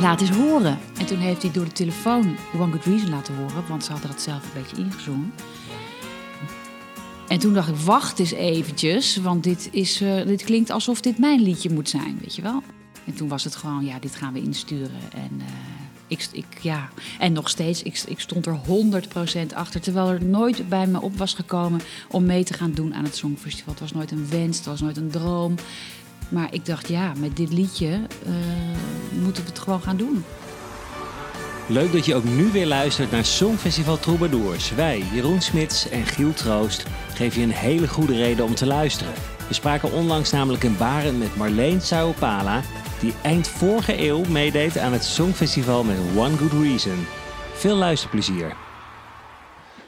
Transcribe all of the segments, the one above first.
Laat eens horen. En toen heeft hij door de telefoon One Good Reason laten horen, want ze hadden dat zelf een beetje ingezongen. En toen dacht ik, wacht eens eventjes, want dit, is, eh, dit klinkt alsof dit mijn liedje moet zijn, weet je wel. En toen was het gewoon, ja, dit gaan we insturen. En, eh, ik, ik, ja. en nog steeds, ik, ik stond er 100% achter. Terwijl er nooit bij me op was gekomen om mee te gaan doen aan het Songfestival. Het was nooit een wens, het was nooit een droom. Maar ik dacht, ja, met dit liedje uh, moeten we het gewoon gaan doen. Leuk dat je ook nu weer luistert naar Songfestival Troubadours. Wij, Jeroen Smits en Giel Troost, geven je een hele goede reden om te luisteren. We spraken onlangs namelijk in Baren met Marleen Sauopala, die eind vorige eeuw meedeed aan het Songfestival met One Good Reason. Veel luisterplezier.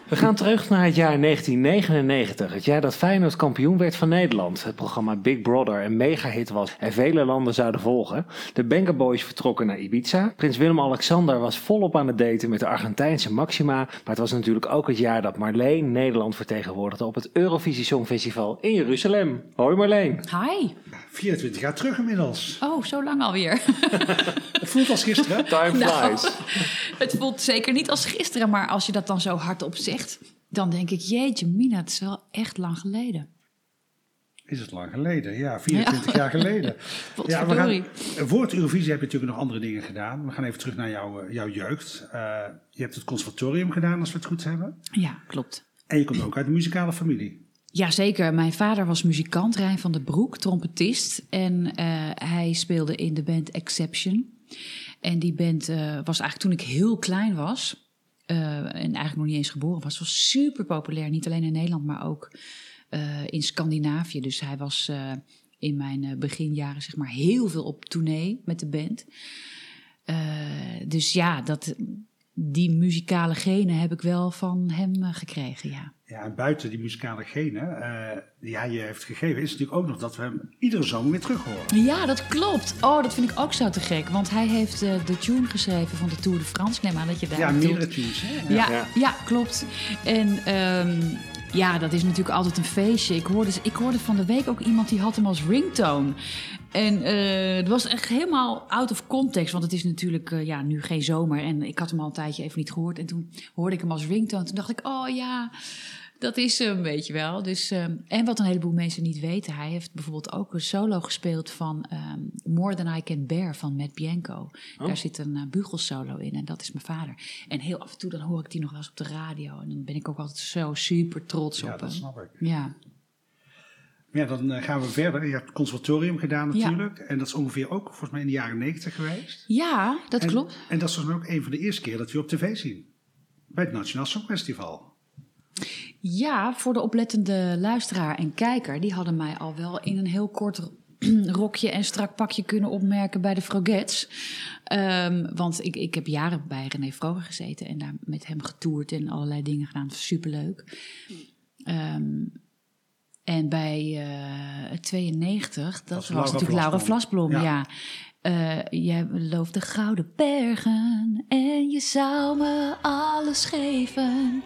We gaan terug naar het jaar 1999, het jaar dat Feyenoord kampioen werd van Nederland. Het programma Big Brother een mega-hit was en vele landen zouden volgen. De Benga Boys vertrokken naar Ibiza. Prins Willem-Alexander was volop aan het daten met de Argentijnse Maxima. Maar het was natuurlijk ook het jaar dat Marleen Nederland vertegenwoordigde op het Eurovisie Songfestival in Jeruzalem. Hoi Marleen. Hi. 24 jaar terug inmiddels. Oh, zo lang alweer. het voelt als gisteren. Time flies. Nou, het voelt zeker niet als gisteren, maar als je dat dan zo hardop zegt, dan denk ik, jeetje mina, het is wel echt lang geleden. Is het lang geleden? Ja, 24 jaar geleden. ja, we gaan, voor het Eurovisie heb je natuurlijk nog andere dingen gedaan. We gaan even terug naar jouw, eh, jouw jeugd. Uh, je hebt het conservatorium gedaan, als we het goed hebben. Ja, klopt. En je komt ook uit een muzikale familie. Jazeker, mijn vader was muzikant, Rijn van der Broek, trompetist. En uh, hij speelde in de band Exception. En die band uh, was eigenlijk toen ik heel klein was, uh, en eigenlijk nog niet eens geboren was, was super populair. Niet alleen in Nederland, maar ook in Scandinavië. Dus hij was in mijn beginjaren zeg maar heel veel op tournee met de band. dus ja, dat, die muzikale genen heb ik wel van hem gekregen, ja. Ja, en buiten die muzikale genen uh, die hij je heeft gegeven, is natuurlijk ook nog dat we hem iedere zomer weer terug horen. Ja, dat klopt. Oh, dat vind ik ook zo te gek. Want hij heeft uh, de tune geschreven van de Tour de France. Ik neem aan dat je daar. Ja, meerdere tunes. Hè? Ja, ja, ja. klopt. En. Um, ja, dat is natuurlijk altijd een feestje. Ik hoorde, ik hoorde van de week ook iemand die had hem als ringtone. En uh, het was echt helemaal out of context. Want het is natuurlijk uh, ja, nu geen zomer. En ik had hem al een tijdje even niet gehoord. En toen hoorde ik hem als ringtone. Toen dacht ik, oh ja, dat is hem, weet je wel. Dus, um, en wat een heleboel mensen niet weten, hij heeft bijvoorbeeld ook een solo gespeeld van um, More Than I Can Bear van Matt Bianco. Oh. Daar zit een uh, bugelsolo in en dat is mijn vader. En heel af en toe dan hoor ik die nog wel eens op de radio en dan ben ik ook altijd zo super trots ja, op hem. Ja, dat snap ik. Ja. Ja, dan uh, gaan we verder. Je hebt het conservatorium gedaan natuurlijk. Ja. En dat is ongeveer ook volgens mij in de jaren negentig geweest. Ja, dat en, klopt. En dat is volgens mij ook een van de eerste keer dat we op tv zien. Bij het Nationaal Songfestival. Ja, voor de oplettende luisteraar en kijker, die hadden mij al wel in een heel kort rokje en strak pakje kunnen opmerken bij de Frogets. Um, want ik, ik heb jaren bij René Vroger gezeten en daar met hem getoerd en allerlei dingen gedaan. Superleuk. Um, en bij uh, 92, dat, dat was, was natuurlijk Laura Vlasblom, ja. ja. Uh, jij belooft de gouden bergen en je zou me alles geven.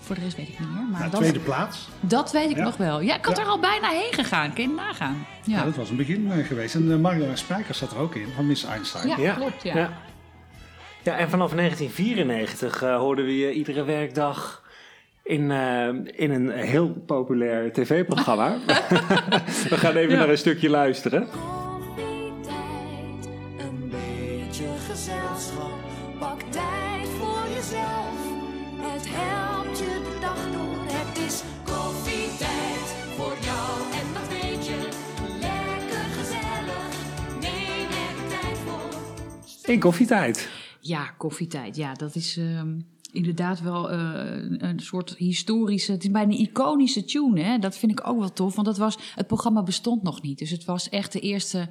Voor de rest weet ik niet meer. Maar nou, dat, tweede plaats. Dat weet ik ja. nog wel. Ja, ik had ja. er al bijna heen gegaan. Kun je nagaan. Ja, ja dat was een begin uh, geweest. En uh, Marjolein Spijkers zat er ook in, van Miss Einstein. Ja, ja. klopt. Ja. Ja. ja, en vanaf 1994 uh, hoorden we je iedere werkdag in, uh, in een heel populair tv-programma. we gaan even naar een stukje luisteren. Koffietijd, een beetje gezelschap. Pak tijd voor jezelf. Het helpt je de dag door. Het is koffietijd voor jou en dat weet je. Lekker gezellig. Neem er tijd voor. In koffietijd. Ja, koffietijd. Ja, dat is um, inderdaad wel uh, een soort historische... Het is bijna een iconische tune, hè. Dat vind ik ook wel tof, want dat was, het programma bestond nog niet. Dus het was echt de eerste,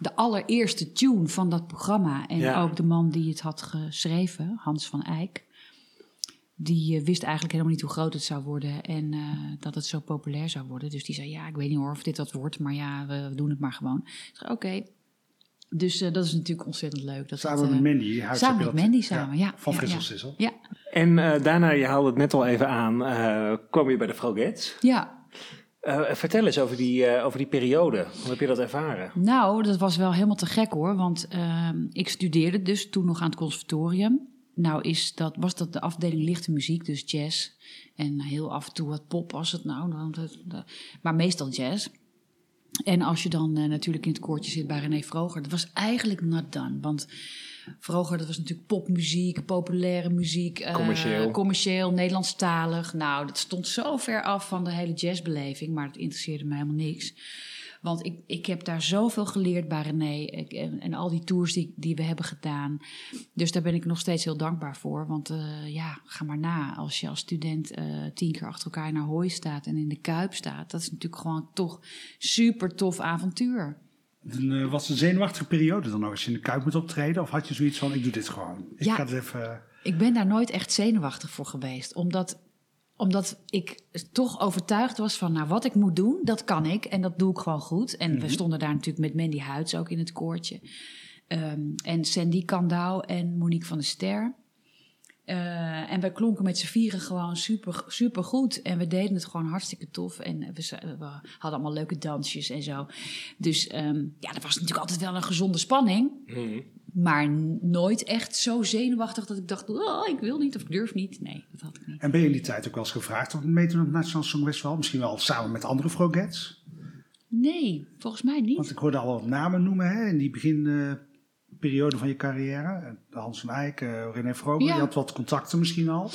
de allereerste tune van dat programma. En ja. ook de man die het had geschreven, Hans van Eyck... die uh, wist eigenlijk helemaal niet hoe groot het zou worden... en uh, dat het zo populair zou worden. Dus die zei, ja, ik weet niet hoor of dit wat wordt... maar ja, we, we doen het maar gewoon. Ik zei, oké... Okay. Dus uh, dat is natuurlijk ontzettend leuk. Dat samen het, met Mandy. Samen met Mandy samen, ja. Van ja. Ja. En uh, daarna, je haalde het net al even aan, uh, kwam je bij de Frogets. Ja. Eh, vertel eens over die, eh, over die periode. Hoe heb je dat ervaren? Nou, dat was wel helemaal te gek hoor. Want ehm, ik studeerde dus toen nog aan het conservatorium. Nou is dat, was dat de afdeling lichte muziek, dus jazz. En heel af en toe wat pop was het nou. Maar meestal jazz. En als je dan eh, natuurlijk in het koortje zit bij René Vroger, dat was eigenlijk not done. Want Vroger, dat was natuurlijk popmuziek, populaire muziek. eh, Commercieel. commercieel, Nederlandstalig. Nou, dat stond zo ver af van de hele jazzbeleving, maar het interesseerde me helemaal niks. Want ik, ik heb daar zoveel geleerd bij René ik- en, en al die tours die, die we hebben gedaan. Dus daar ben ik nog steeds heel dankbaar voor. Want eh, ja, ga maar na. Als je als student eh, tien keer achter elkaar naar Hooi staat en in de Kuip staat. Dat is natuurlijk gewoon toch super tof avontuur. En, eh, was het een zenuwachtige periode dan ook als je in de Kuip moet optreden? Of had je zoiets van, ik doe dit gewoon. Ik Ja. ga het even... Ik ben daar nooit echt zenuwachtig voor geweest. Omdat, omdat ik toch overtuigd was van, nou, wat ik moet doen, dat kan ik. En dat doe ik gewoon goed. En we stonden daar natuurlijk met Mandy Huids ook in het koortje. Ehm, en Sandy Kandau en Monique van der Ster. Eh, en wij klonken met z'n vieren gewoon super, super goed. En we deden het gewoon hartstikke tof. En we, hadden allemaal leuke dansjes en zo. Dus ehm, ja, er was natuurlijk altijd wel een gezonde spanning. Maar nooit echt zo zenuwachtig dat ik dacht, oh, ik wil niet of ik durf niet. Nee, dat had ik niet. En ben je in die tijd ook wel eens gevraagd om mee te doen het Nationaal Songfestival? Misschien wel samen met andere Frogets? Nee, volgens mij niet. Want ik hoorde al wat namen noemen hè, in die beginperiode van je carrière. Hans van Eyck, eh, René Vroger. Ja. Je had wat contacten misschien al.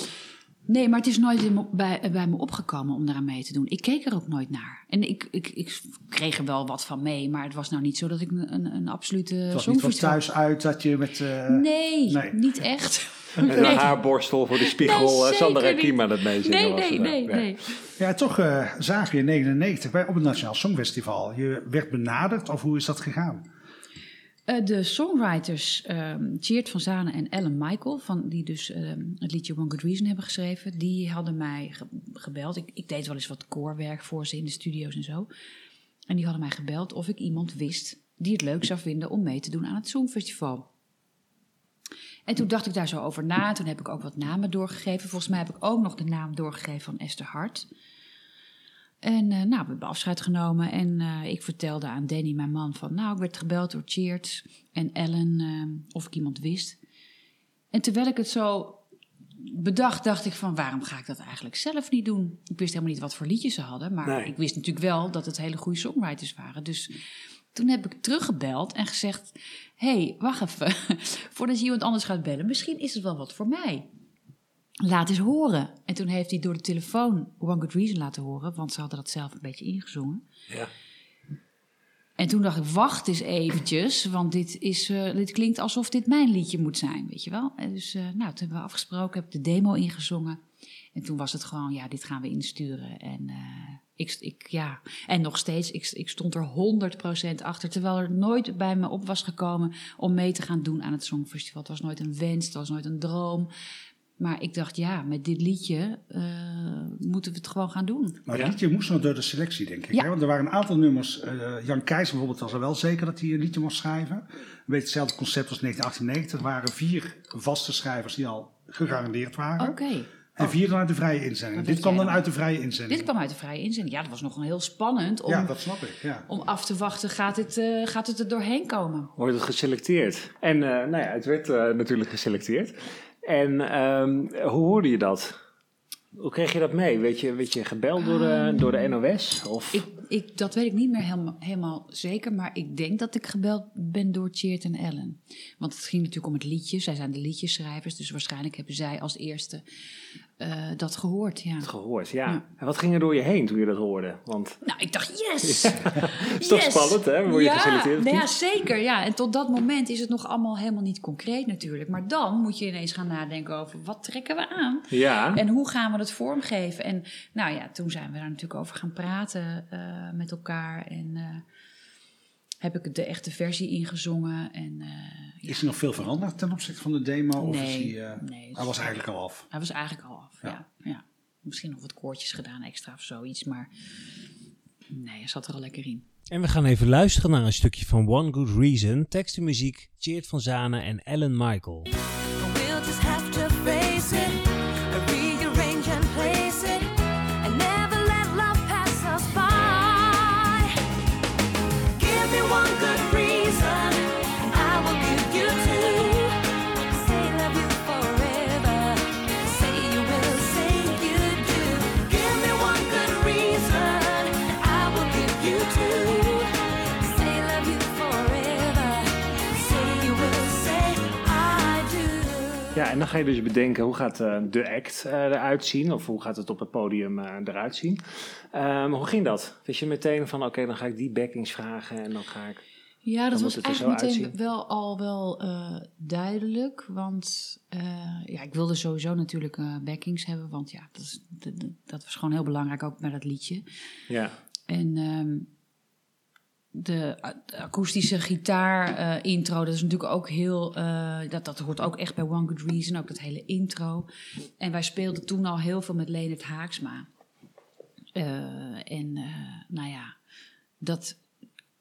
Nee, maar het is nooit in me- bij, bij me opgekomen om daaraan mee te doen. Ik keek er ook nooit naar. En ik, ik, ik kreeg er wel wat van mee, maar het was nou niet zo dat ik een, een, een absolute Het was niet van thuis uit dat je met... eh, Nee, Nee. niet echt. Met een haarborstel voor de spiegel. Nee, eh, Sandra niet. Kima dat meezingen Nee, was. nee, er. nee, nee. Ja, toch eh, zagen we in 99 bij, op het Nationaal Songfestival. Je werd benaderd, of hoe is dat gegaan? Eh, de songwriters Tjeerd van Zanen en Ellen Michael, van, die dus ehm, het liedje One Good Reason hebben geschreven, die hadden mij ge- gebeld. Ik, ik deed wel eens wat koorwerk voor ze in de studio's en zo. En die hadden mij gebeld of ik iemand wist die het leuk zou vinden om mee te doen aan het Songfestival. En toen dacht ik daar zo over na. Toen heb ik ook wat namen doorgegeven. Volgens mij heb ik ook nog de naam doorgegeven van Esther Hart. En eh, nou, we hebben afscheid genomen en eh, ik vertelde aan Danny, mijn man, van nou, ik werd gebeld door Cheert en Ellen eh, of ik iemand wist. En terwijl ik het zo bedacht, dacht ik van waarom ga ik dat eigenlijk zelf niet doen? Ik wist helemaal niet wat voor liedjes ze hadden, maar Nee. ik wist natuurlijk wel dat het hele goede songwriters waren. Dus toen heb ik teruggebeld en gezegd, hé, hey, wacht even, voordat je iemand anders gaat bellen, misschien is het wel wat voor mij laat eens horen. En toen heeft hij door de telefoon One Good Reason laten horen, want ze hadden dat zelf een beetje ingezongen. Ja. En toen dacht ik, wacht eens eventjes, want dit, is, eh, dit klinkt alsof dit mijn liedje moet zijn, weet je wel. En dus, eh, nou, toen hebben we afgesproken, heb de demo ingezongen. En toen was het gewoon, ja, dit gaan we insturen. En, eh, ik, ik, ja. en nog steeds, ik, ik stond er 100% achter, terwijl er nooit bij me op was gekomen om mee te gaan doen aan het Songfestival. Het was nooit een wens, het was nooit een droom. Maar ik dacht, ja, met dit liedje eh, moeten we het gewoon gaan doen. Maar Ja. het liedje moest nog door de selectie, denk ik. Ja. Hè? Want er waren een aantal nummers. eh, Jan Keijs bijvoorbeeld was er wel zeker dat hij een liedje mocht schrijven. Een beetje hetzelfde concept als 1998. Er waren vier vaste schrijvers die al gegarandeerd waren. Oké. En vier dan uit de vrije inzending. Dit weet kwam dan dan. uit de vrije inzending. Dit kwam uit de vrije inzending. Ja, dat was nog heel spannend om, Ja, dat snap ik. Ja. om af te wachten. Gaat het, eh, gaat het er doorheen komen? Wordt het geselecteerd. En eh, nou ja, het werd eh, natuurlijk geselecteerd. En ehm, hoe hoorde je dat? Hoe kreeg je dat mee? Weet je, werd je gebeld door de, door de NOS? Of? Ik, ik, dat weet ik niet meer helemaal, helemaal zeker. Maar ik denk dat ik gebeld ben door Cheert en Ellen. Want het ging natuurlijk om het liedje. Zij zijn de liedjeschrijvers. Dus waarschijnlijk hebben zij als eerste eh, dat gehoord. Ja. het gehoord, ja. Ja. En wat ging er door je heen toen je dat hoorde? Want Nou, ik dacht, yes! het is toch spannend, hè? Word je ja, geselecteerd nou ja, zeker. Ja. En tot dat moment is het nog allemaal helemaal niet concreet natuurlijk. Maar dan moet je ineens gaan nadenken over wat trekken we aan? Ja. En hoe gaan we het vormgeven? En nou ja, toen zijn we daar natuurlijk over gaan praten eh, met elkaar. En eh, heb ik de echte versie ingezongen. En eh, ja, Is er nog veel veranderd ten opzichte van de demo? Of Nee, is hij, eh, nee, hij was eigenlijk al af. hij was eigenlijk al af. Ja. Ja. Ja, Misschien nog wat koortjes gedaan extra of zoiets. Maar nee, hij zat er al lekker in. En we gaan even luisteren naar een stukje van One Good Reason. Tekst en muziek, Cheert van Zanen en Ellen Michael. En dan ga je dus bedenken hoe gaat eh, de act eh, eruit zien, of hoe gaat het op het podium eh, eruit zien. Ehm, hoe ging dat? Wist je meteen van, oké, dan ga ik die backings vragen en dan ga ik... Ja, dat was er eigenlijk meteen uitzien. wel al wel duidelijk. Want ja, ik wilde sowieso natuurlijk eh, backings hebben. Want ja, dat, is, dat, dat was gewoon heel belangrijk ook bij dat liedje. Ja, En ehm, de, akoestische gitaar eh, intro, dat is natuurlijk ook heel... eh, dat, dat hoort ook echt bij One Good Reason, ook dat hele intro. En wij speelden toen al heel veel met Leonard Haaksma. Eh, en nou ja, dat,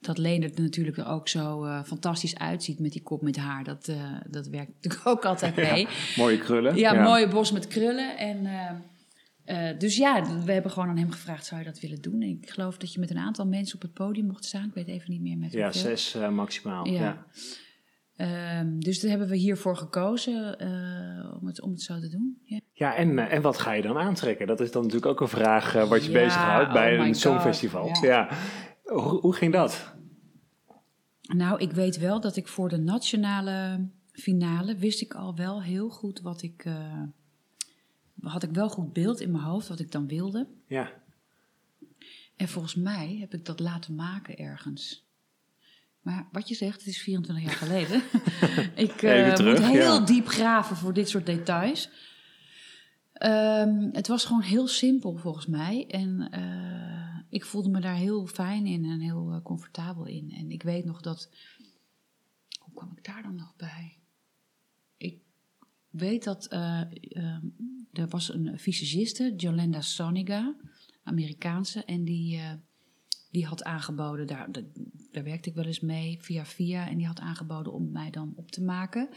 dat Leonard natuurlijk er ook zo fantastisch uitziet met die kop met haar. Dat, dat werkt natuurlijk ook altijd mee. mooie krullen. Ja, mooie bos met krullen. En, eh, dus ja, we hebben gewoon aan hem gevraagd, zou je dat willen doen? En ik geloof dat je met een aantal mensen op het podium mocht staan. Ik weet even niet meer met Ja, hoeveel. zes eh, maximaal. Ja. Ja. Ehm, dus daar hebben we hiervoor gekozen eh, om, het, om het zo te doen. Ja. Ja, en, en wat ga je dan aantrekken? Dat is dan natuurlijk ook een vraag wat je Ja, bezighoudt bij oh een songfestival. ja. Ja. Hoe, hoe ging dat? Nou, ik weet wel dat ik voor de nationale finale wist ik al wel heel goed wat ik... had ik wel goed beeld in mijn hoofd wat ik dan wilde. Ja, En volgens mij heb ik dat laten maken ergens. Maar wat je zegt, het is 24 jaar geleden. ik terug, moet heel ja. diep graven voor dit soort details. Ehm, het was gewoon heel simpel volgens mij. En eh, ik voelde me daar heel fijn in en heel eh, comfortabel in. En ik weet nog dat. Hoe kwam ik daar dan nog bij? Weet dat eh, ehm, er was een visagiste, Jolanda Soniga, Amerikaanse, en die, eh, die had aangeboden, daar, daar, daar werkte ik wel eens mee via via, en die had aangeboden om mij dan op te maken.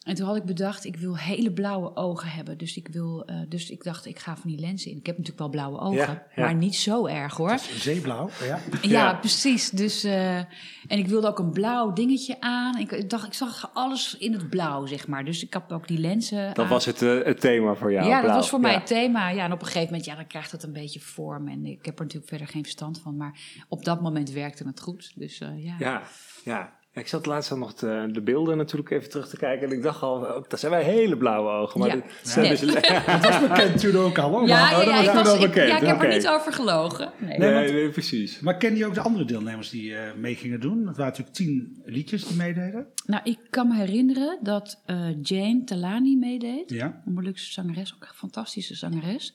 En toen had ik bedacht, ik wil hele blauwe ogen hebben. Dus ik, wil, eh, dus ik dacht, ik ga van die lenzen in. Ik heb natuurlijk wel blauwe ogen, Ja, ja. maar niet zo erg hoor. Zeeblauw, ja. Ja, Ja. precies. Dus, eh, en ik wilde ook een blauw dingetje aan. Ik, ik dacht, ik zag alles in het blauw, zeg maar. Dus ik had ook die lenzen dat aan. was het, eh, het thema voor jou. ja, dat was voor mij het thema. Ja, en op een gegeven moment, ja, dan krijgt het een beetje vorm. En ik heb er natuurlijk verder geen verstand van. Maar op dat moment werkte het goed. Dus eh, ja. Ja, ja. Ik zat laatst al nog de, de beelden natuurlijk even terug te kijken. En ik dacht al, oh, dat zijn wij hele blauwe ogen. Maar Ja. dit zijn dus- Dat was bekend toen ook al hoor. Ja, maar, ja, dat ik, toen was, al ik, bekend, ja, ik heb er niet over gelogen. Nee. Nee, want- nee, precies. Maar ken je ook de andere deelnemers die eh, mee gingen doen? Het waren natuurlijk tien liedjes die meededen. Nou, ik kan me herinneren dat eh, Jane Talani meedeed. Ja. Een Molukse zangeres, ook een fantastische zangeres.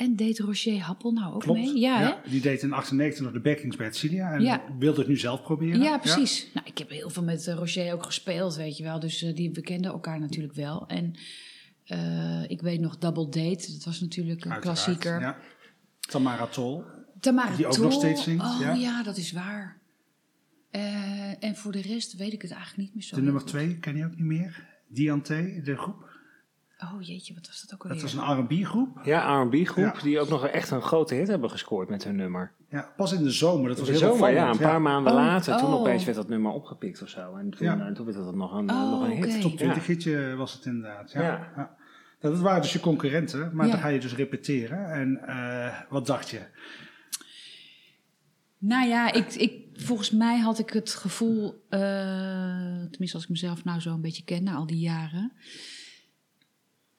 En deed Roger Happel nou ook Klopt. mee? Ja, hè? Die deed in 98 nog de backings bij Celia. En Ja. wilde het nu zelf proberen. Ja, precies. Nou, ik heb heel veel met eh, Roger ook gespeeld, weet je wel. Dus eh, die, we kenden elkaar natuurlijk wel. En eh, ik weet nog Double Date, dat was natuurlijk een Uiteraard, klassieker. Ja. Tamara Tol. Tamara Die ook Tol. nog steeds zingt, Oh ja. ja, dat is waar. En voor de rest weet ik het eigenlijk niet meer zo. De nummer twee ken je ook niet meer. Diante, de groep. Oh jeetje, wat was dat ook Dat alweer? was een R&B groep. Ja, R&B groep Ja. die ook nog echt een grote hit hebben gescoord met hun nummer. Ja, pas in de zomer. Dat was De heel zomer, ja, een paar maanden Oh, later. Toen oh. opeens werd dat nummer opgepikt of zo. En toen, Ja. eh, toen werd dat nog een, Oh, nog een hit. oké. Top 20 Ja. hitje was het inderdaad. Ja. Ja. Ja. Dat waren dus je concurrenten, maar Ja. dan ga je dus repeteren. En eh, wat dacht je? Nou ja, ik, ik, volgens mij had ik het gevoel, eh, tenminste als ik mezelf nou zo een beetje ken na al die jaren,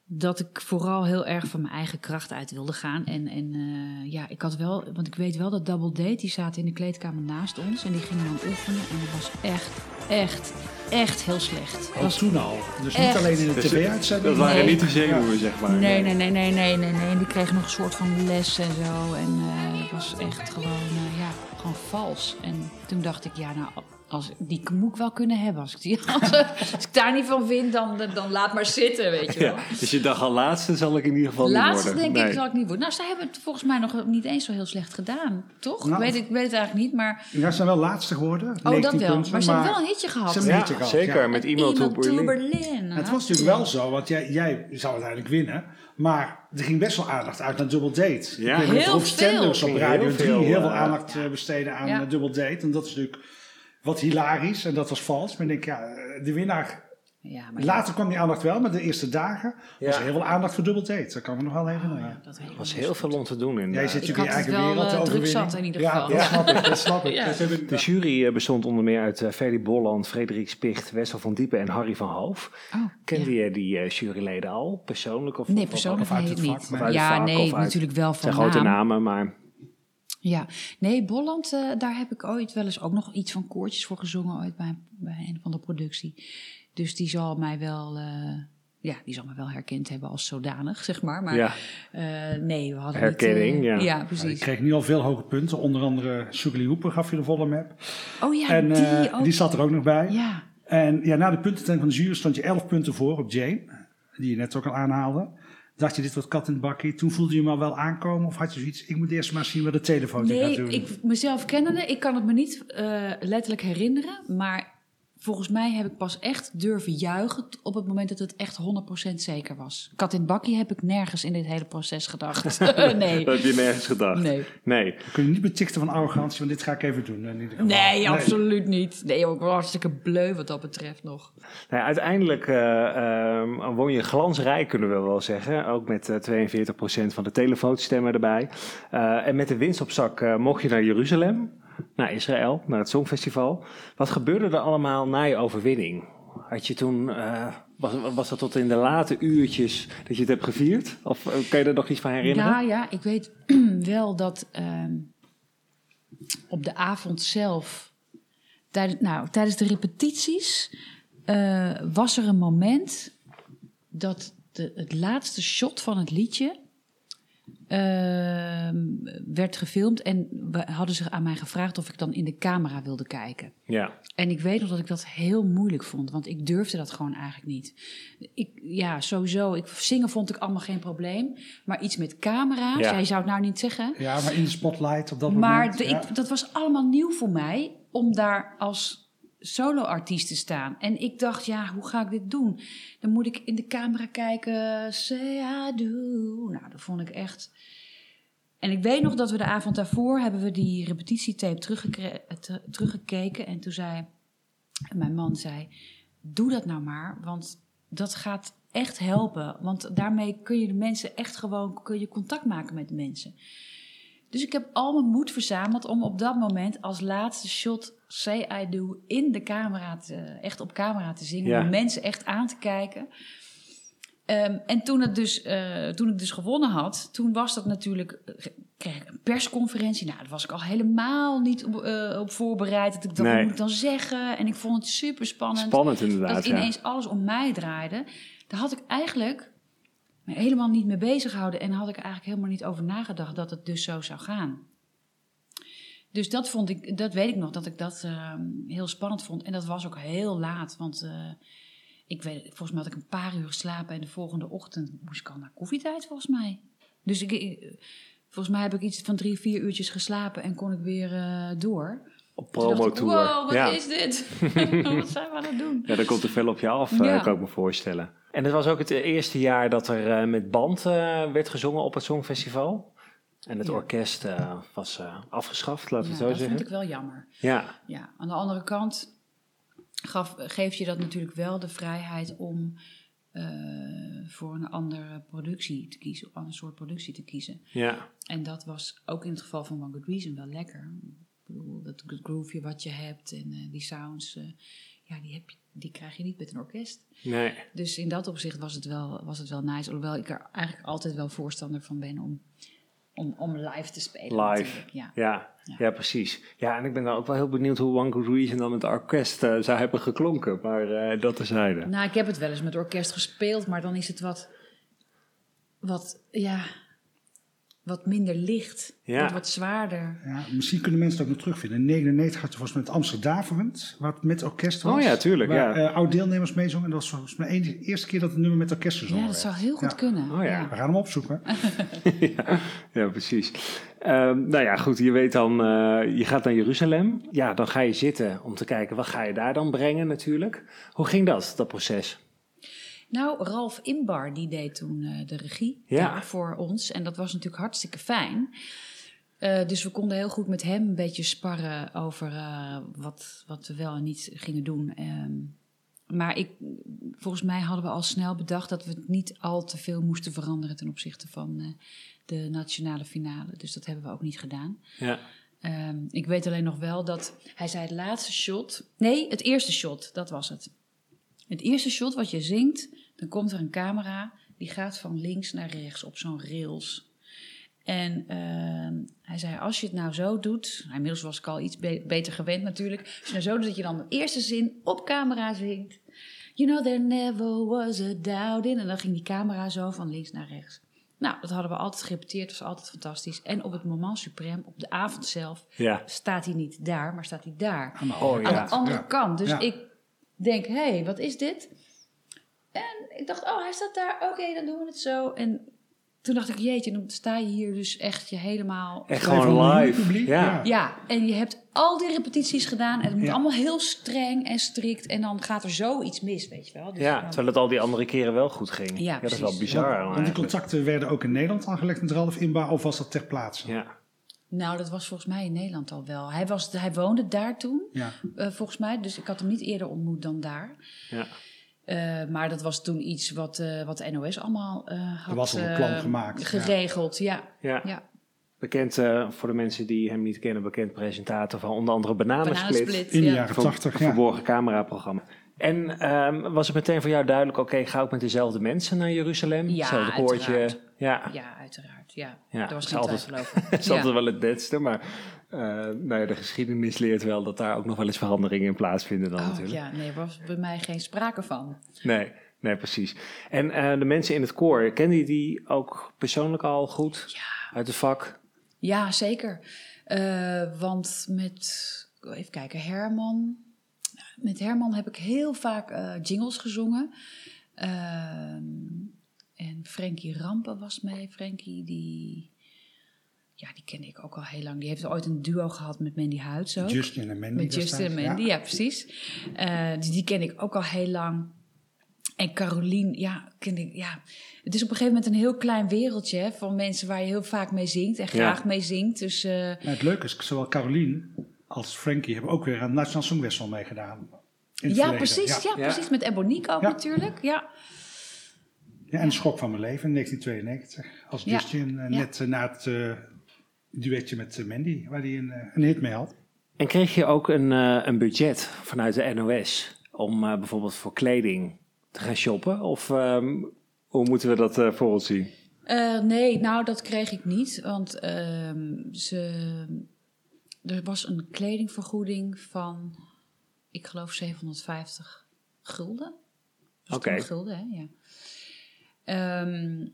dat ik vooral heel erg van mijn eigen kracht uit wilde gaan. En, en eh, ja, ik had wel, want ik weet wel dat Double Date, die zaten in de kleedkamer naast ons en die gingen dan oefenen. En dat was echt, echt, echt heel slecht. Was toen al. Dus niet alleen in de Dus tv-uitzending. Dat waren Nee. niet de zenuwen, zeg maar. Nee, nee, nee, nee, nee, nee, nee. En die kregen nog een soort van les en zo. En eh, het was echt gewoon, eh, ja, gewoon vals. En toen dacht ik, ja, nou, als, die moet ik wel kunnen hebben. Als ik, die, als, als ik daar niet van vind, dan, dan laat maar zitten, weet je wel. Ja, dus je dacht al, laatste zal ik in ieder geval niet worden. denk ik zal ik niet worden. Nou, ze hebben het volgens mij nog niet eens zo heel slecht gedaan, toch? Nou, ik, weet, ik weet het eigenlijk niet, maar... Ja, ze zijn wel laatste geworden. Oh, 19 dat wel. punten, maar ze hebben wel een hitje gehad. Ze hebben een Ja, hitje gehad, zeker. ja. Met Emo to Berlin. Berlin. Het was natuurlijk wel zo, want jij, jij zou uiteindelijk winnen. Maar er ging best wel aandacht uit naar Double Date. Ja. Heel veel. op Radio heel 3 veel, heel veel eh, aandacht eh, besteden aan eh, Double Date. En dat is natuurlijk wat hilarisch. En dat was vals. Maar ik denk, ja, de winnaar Ja, maar Later kwam die aandacht wel, maar de eerste dagen was er heel veel aandacht voor Double Date. Dat kan me nog wel herinneren. Oh, dat Er was heel veel om te doen. Jij inderdaad. zit natuurlijk in je eigen wereld. eh, druk overwinning. zat in ieder Ja, geval. dat Ja. snap ik. Dat snap ik. Ja. Dus hebben- De jury eh, bestond onder meer uit uh, Bolland, Frederik Spicht, Wessel van Diepen en Harry van Hoof. Oh, Kende ja. je die eh, juryleden al, persoonlijk? Of, Nee, of- persoonlijk of uit nee, het niet. vak, of uit het ja, vak, nee, of uit- natuurlijk wel van zijn grote namen, maar Ja, nee, Bolland, eh, daar heb ik ooit wel eens ook nog iets van koortjes voor gezongen ooit bij, bij een van de productie. Dus die zal mij wel, eh, ja, die zal me wel herkend hebben als zodanig, zeg maar. Maar ja, eh, nee, we hadden Herkenning, niet... ja. Ja, Ja, precies. ik kreeg nu al veel hoge punten. Onder andere Sugarly Hooper gaf je de volle map. Oh ja, en die ook. die zat er ook nog bij. Ja, En ja, na de puntentelling van de jury stond je 11 punten voor op Jane. Die je net ook al aanhaalde. Dacht je, dit wordt kat in het bakkie. Toen voelde je hem al wel aankomen? Of had je zoiets, ik moet eerst maar zien wat de telefoon gaat nee, doen? ik, mezelf kennende, ik kan het me niet eh, letterlijk herinneren, maar volgens mij heb ik pas echt durven juichen op het moment dat het echt 100% zeker was. Kat in het bakkie heb ik nergens in dit hele proces gedacht. nee. dat heb je nergens gedacht. Nee. Nee. Kun je niet betichten van arrogantie, want dit ga ik even doen. Geval. Nee, absoluut niet. Nee, ook wel hartstikke bleu wat dat betreft nog. Nou, uiteindelijk eh, ehm, won je glansrijk, kunnen we wel zeggen. Ook met eh 42% van de telefootstemmen erbij. Eh, en met de winst op zak eh, mocht je naar Jeruzalem, naar Israël, naar het Songfestival. Wat gebeurde er allemaal na je overwinning? Had je toen, eh, was, was dat tot in de late uurtjes dat je het hebt gevierd? Of eh, kan je er nog iets van herinneren? Ja, ja, ik weet wel dat ehm, op de avond zelf, tijdens, nou, tijdens de repetities, eh, was er een moment dat de, het laatste shot van het liedje werd gefilmd. En we hadden zich aan mij gevraagd of ik dan in de camera wilde kijken. Ja, En ik weet nog dat ik dat heel moeilijk vond, want ik durfde dat gewoon eigenlijk niet. Ik, ja, sowieso. Ik, zingen vond ik allemaal geen probleem. Maar iets met camera's, Ja. jij zou het nou niet zeggen. Ja, maar in de spotlight op dat Maar moment. ja. ik, dat was allemaal nieuw voor mij om daar als solo-artiest te staan. En ik dacht, ja, hoe ga ik dit doen? Dan moet ik in de camera kijken, say I do. Nou, dat vond ik echt... En ik weet nog dat we de avond daarvoor hebben we die repetitietape teruggekeken. En toen zei mijn man, zei, doe dat nou maar, want dat gaat echt helpen. Want daarmee kun je de mensen echt gewoon kun je contact maken met de mensen. Dus ik heb al mijn moed verzameld om op dat moment als laatste shot Say I Do in de camera, te, echt op camera te zingen. Ja. Om mensen echt aan te kijken. Ehm, en toen, het dus, eh, toen ik dus gewonnen had, toen was dat natuurlijk, eh, kreeg ik een persconferentie. Nou, daar was ik al helemaal niet op, eh, op voorbereid. Dat ik Nee. wat moet ik dan zeggen? En ik vond het super spannend. spannend inderdaad. Dat ja. ineens alles om mij draaide. Daar had ik eigenlijk me helemaal niet mee bezig gehouden. En had ik eigenlijk helemaal niet over nagedacht dat het dus zo zou gaan. Dus dat vond ik, dat weet ik nog, dat ik dat ehm, heel spannend vond. En dat was ook heel laat, want eh, ik weet, volgens mij had ik een paar uur geslapen en de volgende ochtend moest ik al naar koffietijd, volgens mij. Dus ik- volgens mij heb ik iets van drie, vier uurtjes geslapen en kon ik weer eh, door. Promotour. Wow, wat ja. is dit? wat zijn we aan het doen? Ja, dat komt er veel op je af, eh, Ja. kan ik me voorstellen. En het was ook het eerste jaar dat er eh, met band eh, werd gezongen op het Songfestival. En het Ja. orkest eh, was eh, afgeschaft, laten we Ja, het zo dat zeggen. vond ik wel jammer. Ja, Ja, aan de andere kant gaf, geeft je dat natuurlijk wel de vrijheid om eh, voor een andere productie te kiezen, een ander soort productie te kiezen. ja, En dat was ook in het geval van One Good Reason wel lekker. Dat groove wat je hebt en eh, die sounds, eh, ja, die, heb je, die krijg je niet met een orkest. nee. Dus in dat opzicht was het wel, was het wel nice. Hoewel ik er eigenlijk altijd wel voorstander van ben om, om, om live te spelen. Live. Ja. Ja, Ja. precies. Ja, en ik ben dan ook wel heel benieuwd hoe One Good Reason dan met het orkest eh, zou hebben geklonken. Maar eh, dat terzijde. Nou, ik heb het wel eens met orkest gespeeld, maar dan is het wat, wat, ja, wat minder licht. Ja. Wat zwaarder. Ja, misschien kunnen mensen het ook nog terugvinden. In 99 had je volgens mij het Amsterdaverend, wat met orkest was. Oh ja, tuurlijk, Waar ja. eh, oud-deelnemers meezongen. En dat was volgens mij de eerste keer dat het nummer met orkest gezongen Ja, dat werd. zou heel goed Ja. kunnen. Oh ja. We gaan hem opzoeken. ja, ja, precies. Ehm, nou ja, goed, je weet dan, eh, je gaat naar Jeruzalem. Ja, dan ga je zitten om te kijken, wat ga je daar dan brengen natuurlijk. Hoe ging dat, dat proces? Nou, Ralf Imbar die deed toen eh, de regie Ja. voor ons. En dat was natuurlijk hartstikke fijn. Eh, dus we konden heel goed met hem een beetje sparren over eh, wat, wat we wel en niet gingen doen. Ehm, maar ik, volgens mij hadden we al snel bedacht dat we het niet al te veel moesten veranderen ten opzichte van de nationale finale. Dus dat hebben we ook niet gedaan. Ja. Ehm, ik weet alleen nog wel dat hij zei het laatste shot. Nee, het eerste shot, dat was het. Het eerste shot wat je zingt, dan komt er een camera die gaat van links naar rechts op zo'n rails. En ehm, hij zei, als je het nou zo doet, nou, inmiddels was ik al iets be- beter gewend natuurlijk. Als je nou zo doet dat je dan de eerste zin op camera zingt. You know there never was a doubt in. En dan ging die camera zo van links naar rechts. Nou, dat hadden we altijd gerepeteerd, dat was altijd fantastisch. En op het moment suprême, op de avond zelf, Ja. staat hij niet daar, maar staat hij daar. Aan de Oh, andere Aan ja. de andere Ja. kant. Dus Ja. ik denk, hé, hey, wat is dit? En ik dacht, oh, hij staat daar. Oké, dan doen we het zo. En toen dacht ik, jeetje, dan sta je hier dus echt je helemaal... Echt gewoon live. publiek, ja. ja. Ja, en je hebt al die repetities gedaan. En het moet Ja. allemaal heel streng en strikt. En dan gaat er zoiets mis, weet je wel. Dus Ja, dan- terwijl het al die andere keren wel goed ging. Ja, dat is wel bizar. Want de eigenlijk. contacten werden ook in Nederland aangelegd met Ralf Inba, of was dat ter plaatse? Ja. Nou, dat was volgens mij in Nederland al wel. Hij, was, hij woonde daar toen, Ja. eh, volgens mij. Dus ik had hem niet eerder ontmoet dan daar. Ja. Eh, maar dat was toen iets wat, eh, wat de NOS allemaal eh had Er was al een plan eh, gemaakt. Geregeld, ja. Ja. ja. Bekend, eh, voor de mensen die hem niet kennen, bekend presentator van onder andere Bananensplit. Bananensplit, In de ja. jaren Ver- 80, ja. verborgen cameraprogramma. En ehm, was het meteen voor jou duidelijk, oké, ga ik met dezelfde mensen naar Jeruzalem? Ja, Hetzelfde koortje. uiteraard. Ja, Ja, uiteraard. Ja, Ja, daar was geen altijd- twijfel over. het is altijd wel het netste, maar eh, nou ja, de geschiedenis leert wel dat daar ook nog wel eens veranderingen in plaatsvinden dan Oh, natuurlijk. ja, nee, er was bij mij geen sprake van. Nee, nee, precies. En eh, de mensen in het koor, kende je die ook persoonlijk al goed? Ja. Uit het vak? Ja, zeker. Eh, want met, even kijken, Herman. Met Herman heb ik heel vaak jingles gezongen. Ehm, en Frankie Rampen was mee. Frankie, die, ja, die kende ik ook al heel lang. Die heeft ooit een duo gehad met Mandy Huids ook. Justin en Mandy. Met Justin en Mandy, ja, precies. Eh, dus die ken ik ook al heel lang. En Carolien, ja, ken ik, ja. Het is op een gegeven moment een heel klein wereldje hè, van mensen waar je heel vaak mee zingt en graag mee zingt. Dus eh, Nou, het leuke is, zowel Carolien als Frankie hebben ook weer aan het Nationaal Songfestival meegedaan. Ja, precies, ja. Ja. precies. Met Ebonique ook Ja. natuurlijk. Ja. Ja, en de schok van mijn leven in 1992. Als. Justin eh, Ja. net na het eh, duetje met eh, Mandy, waar hij een, eh, een hit mee had. En kreeg je ook een, eh, een budget vanuit de NOS om eh, bijvoorbeeld voor kleding te gaan shoppen? Of ehm, hoe moeten we dat eh, voor ons zien? Eh, nee, nou dat kreeg ik niet. Want ehm, ze, er was een kledingvergoeding van, ik geloof 750 gulden. Oké. gulden, hè? Ja. Ehm,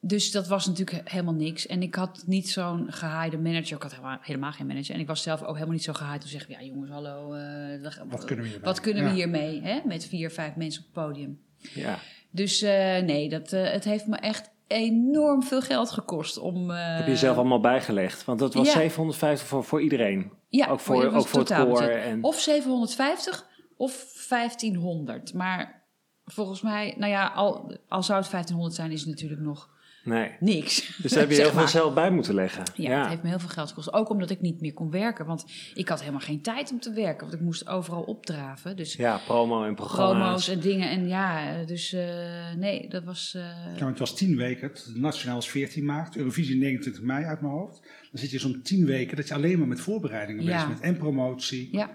dus dat was natuurlijk helemaal niks. En ik had niet zo'n gehaaide manager. Ik had helemaal, helemaal geen manager. En ik was zelf ook helemaal niet zo gehaaid om te zeggen... ja jongens, hallo, eh, Wat kunnen we hiermee? wat kunnen we Ja. hiermee? Hè? Met vier, vijf mensen op het podium. Ja. Dus eh, nee, dat, eh, het heeft me echt enorm veel geld gekost om... Heb je jezelf allemaal bijgelegd? Want dat was ja. 750 voor, voor iedereen. ja, ook voor, ook voor het koor. En, Of 750 of 1500. Maar volgens mij, nou ja, al, al zou het 1500 zijn, is het natuurlijk nog nee. niks. Dus daar heb je heel veel zelf bij moeten leggen. Ja, het heeft me heel veel geld gekost. Ook omdat ik niet meer kon werken. Want ik had helemaal geen tijd om te werken. Want ik moest overal opdraven. Dus Ja, promo en programma's. promo's en dingen. En ja, dus eh, nee, dat was... eh, Nou, het was tien weken. Het Nationaal is 14 maart. Eurovisie 29 mei uit mijn hoofd. Dan zit je zo'n tien weken dat je alleen maar met voorbereidingen Ja. bezig bent. En promotie. ja,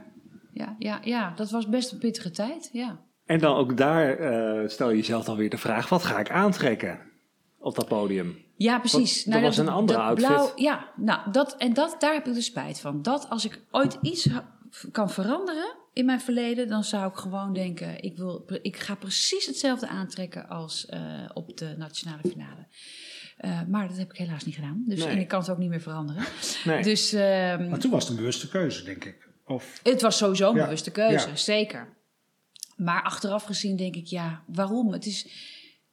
ja, ja, ja, dat was best een pittige tijd, ja. En dan ook daar eh, stel je jezelf dan weer de vraag: wat ga ik aantrekken op dat podium? Ja, precies. Want er was een andere outfit. ja, nou, dat, en dat, daar heb ik dus spijt van. Dat als ik ooit iets kan veranderen in mijn verleden, dan zou ik gewoon denken: ik, wil, ik ga precies hetzelfde aantrekken als eh, op de nationale finale. Eh, maar dat heb ik helaas niet gedaan. Dus, Nee. En ik kan het ook niet meer veranderen. Nee. Dus ehm, Maar toen was het een bewuste keuze, denk ik. Of, het was sowieso een Ja, bewuste keuze, ja. zeker. Maar achteraf gezien denk ik, ja, waarom? Het is,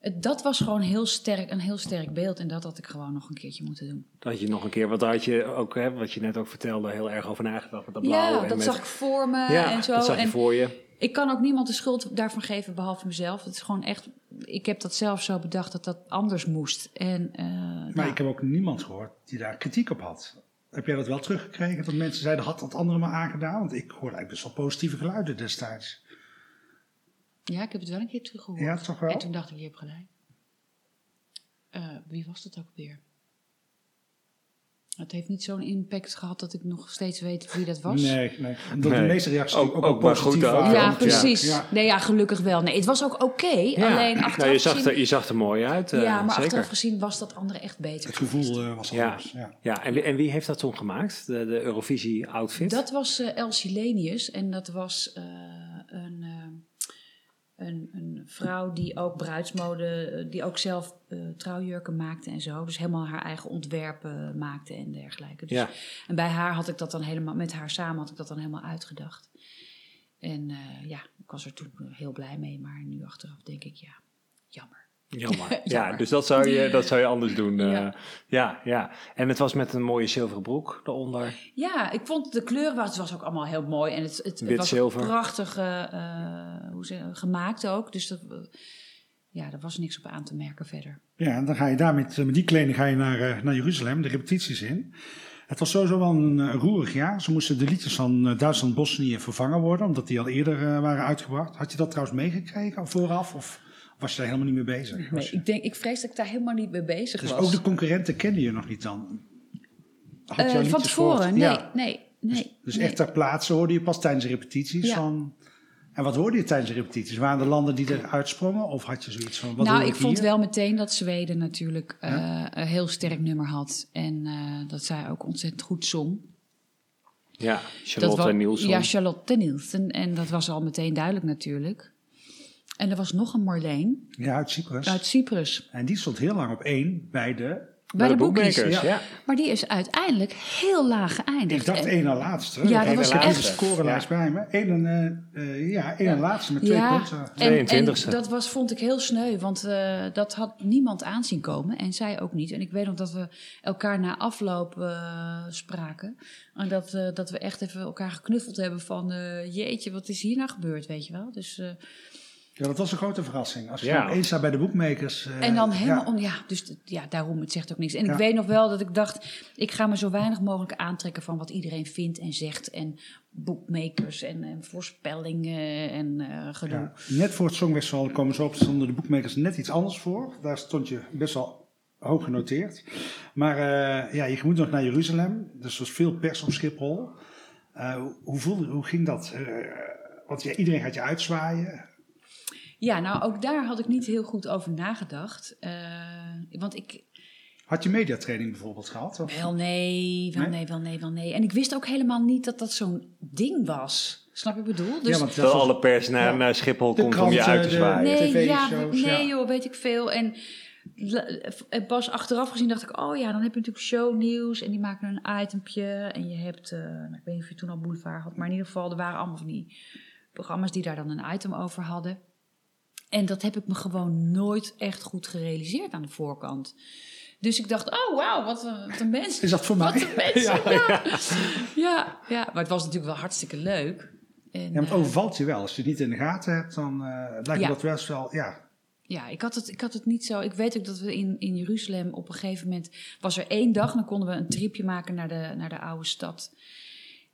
dat was gewoon heel sterk, een heel sterk beeld. En dat had ik gewoon nog een keertje moeten doen. Dat je nog een keer, wat had je ook, hè, wat je net ook vertelde, heel erg over nagedacht met dat blauw. Ja, en dat met, zag ik voor me ja, en zo. dat zag je en voor je. ik kan ook niemand de schuld daarvan geven behalve mezelf. Het is gewoon echt, ik heb dat zelf zo bedacht dat dat anders moest. En, eh, maar nou, ik heb ook niemand gehoord die daar kritiek op had. Heb jij dat wel teruggekregen? Dat mensen zeiden, had dat andere maar aangedaan? Want ik hoorde eigenlijk best wel positieve geluiden destijds. Ja, ik heb het wel een keer teruggehoord. Ja, toch wel? En toen dacht ik, je hebt gelijk. Eh, wie was dat ook weer? Het heeft niet zo'n impact gehad dat ik nog steeds weet wie dat was. Nee, nee. Omdat de Nee. meeste reacties Ook- ook, ook maar goed positief ook. waren. ja, ja. precies. Ja. Nee, ja, gelukkig wel. Nee, het was ook oké. Alleen achteraf nou, je, zag gezien, er, je zag er mooi uit. eh, ja, maar zeker. achteraf gezien was dat andere echt beter. Het gevoel eh, was Ja. anders. Ja. Ja, en, wie- en wie heeft dat toen gemaakt? De, de Eurovisie-outfit? Dat was eh Elsie Lenius en dat was een, een vrouw die ook bruidsmode, eh, die ook zelf eh, trouwjurken maakte en zo. Dus helemaal haar eigen ontwerpen maakte en dergelijke. Dus, Ja. En bij haar had ik dat dan helemaal, met haar samen had ik dat dan helemaal uitgedacht. En eh, ja, ik was er toen heel blij mee, maar nu achteraf denk ik, ja, jammer. Jammer. ja, dus dat zou je, dat zou je anders doen. eh. Ja. ja. ja, En het was met een mooie zilveren broek eronder. Ja, ik vond de kleur was, het was ook allemaal heel mooi. En het, het, was zilver. prachtig eh, eh, hoe gemaakt ook. Dus dat, ja, daar was niks op aan te merken verder. Ja, en dan ga je daar met, met die kleding ga je naar, naar Jeruzalem, de repetities in. Het was sowieso wel een roerig jaar. Ze moesten de liedjes van Duitsland-Bosnië vervangen worden, omdat die al eerder waren uitgebracht. Had je dat trouwens meegekregen vooraf, of was je daar helemaal niet mee bezig? Nee, je- ik, denk, ik vrees dat ik daar helemaal niet mee bezig dus was. ook de concurrenten kende je nog niet dan? Had je al van tevoren, nee, Ja. nee, nee. Dus nee. echt ter plaatse hoorde je pas tijdens de repetities Ja. van... En wat hoorde je tijdens de repetities? Waren er landen die er uitsprongen? Of had je zoiets van, wat nou, ik vond wel meteen dat Zweden natuurlijk eh, een heel sterk nummer had. En eh, dat zij ook ontzettend goed zong. Ja, Charlotte Nielsen. Ja, Charlotte Nielsen. En dat was al meteen duidelijk natuurlijk. En er was nog een Marleen Ja, uit Cyprus. uit Cyprus. En die stond heel lang op één bij de... Bij de boekmakers. boekmakers. ja. Ja. Maar die is uiteindelijk heel laag geëindigd. Ik dacht één na laatste. Ja, dat was echt- de scorelijst bij me. Eén en, eh, eh, ja, één en laatste met twee ja, punten. en, 22e. en dat was, vond ik heel sneu, want eh, dat had niemand aanzien komen en zij ook niet. En ik weet nog dat we elkaar na afloop eh, spraken. En dat, eh, dat we echt even elkaar geknuffeld hebben van... eh, jeetje, wat is hier nou gebeurd, weet je wel? Dus, eh, Ja, dat was een grote verrassing. Als je Ja. eens staat bij de boekmakers. eh, en dan helemaal ja. om... Ja, dus ja, daarom, het zegt ook niks. En Ja. ik weet nog wel dat ik dacht... ik ga me zo weinig mogelijk aantrekken van wat iedereen vindt en zegt... en boekmakers en, en voorspellingen en eh gedoe. Ja. Net voor het Songfestival komen ze op, stonden de boekmakers net iets anders voor. Daar stond je best wel hoog genoteerd. Maar eh, ja, je moet nog naar Jeruzalem. Dus er was veel pers op Schiphol. Eh, hoe, voelde, hoe ging dat? Eh, want ja, iedereen gaat je uitzwaaien. Ja, nou ook daar had ik niet heel goed over nagedacht. Eh, want ik, Had je mediatraining bijvoorbeeld gehad? Of? wel nee, wel Nee? nee, wel nee, wel nee. En ik wist ook helemaal niet dat dat zo'n ding was. Snap je wat ik bedoel? Dus ja, want Dat alle pers naar, Ja. naar Schiphol komt om je uit te zwaaien. nee, ja, nee ja. joh, weet ik veel. En en pas achteraf gezien dacht ik, oh ja, dan heb je natuurlijk shownieuws en die maken een itempje. En je hebt, eh, nou, ik weet niet of je toen al Boulevard had, maar in ieder geval, er waren allemaal van die programma's die daar dan een item over hadden. En dat heb ik me gewoon nooit echt goed gerealiseerd aan de voorkant. Dus ik dacht, oh wauw, wat een, wat een mens. Is dat voor Wat mij? een mensen, ja. Ja. ja, maar het was natuurlijk wel hartstikke leuk. En, Ja, maar het eh, overvalt je wel. Als je het niet in de gaten hebt, dan eh, lijkt me dat best wel... Ja, Ja, ik had, het, ik had het niet zo. Ik weet ook dat we in, in Jeruzalem op een gegeven moment. was er één dag, dan konden we een tripje maken naar de, naar de oude stad.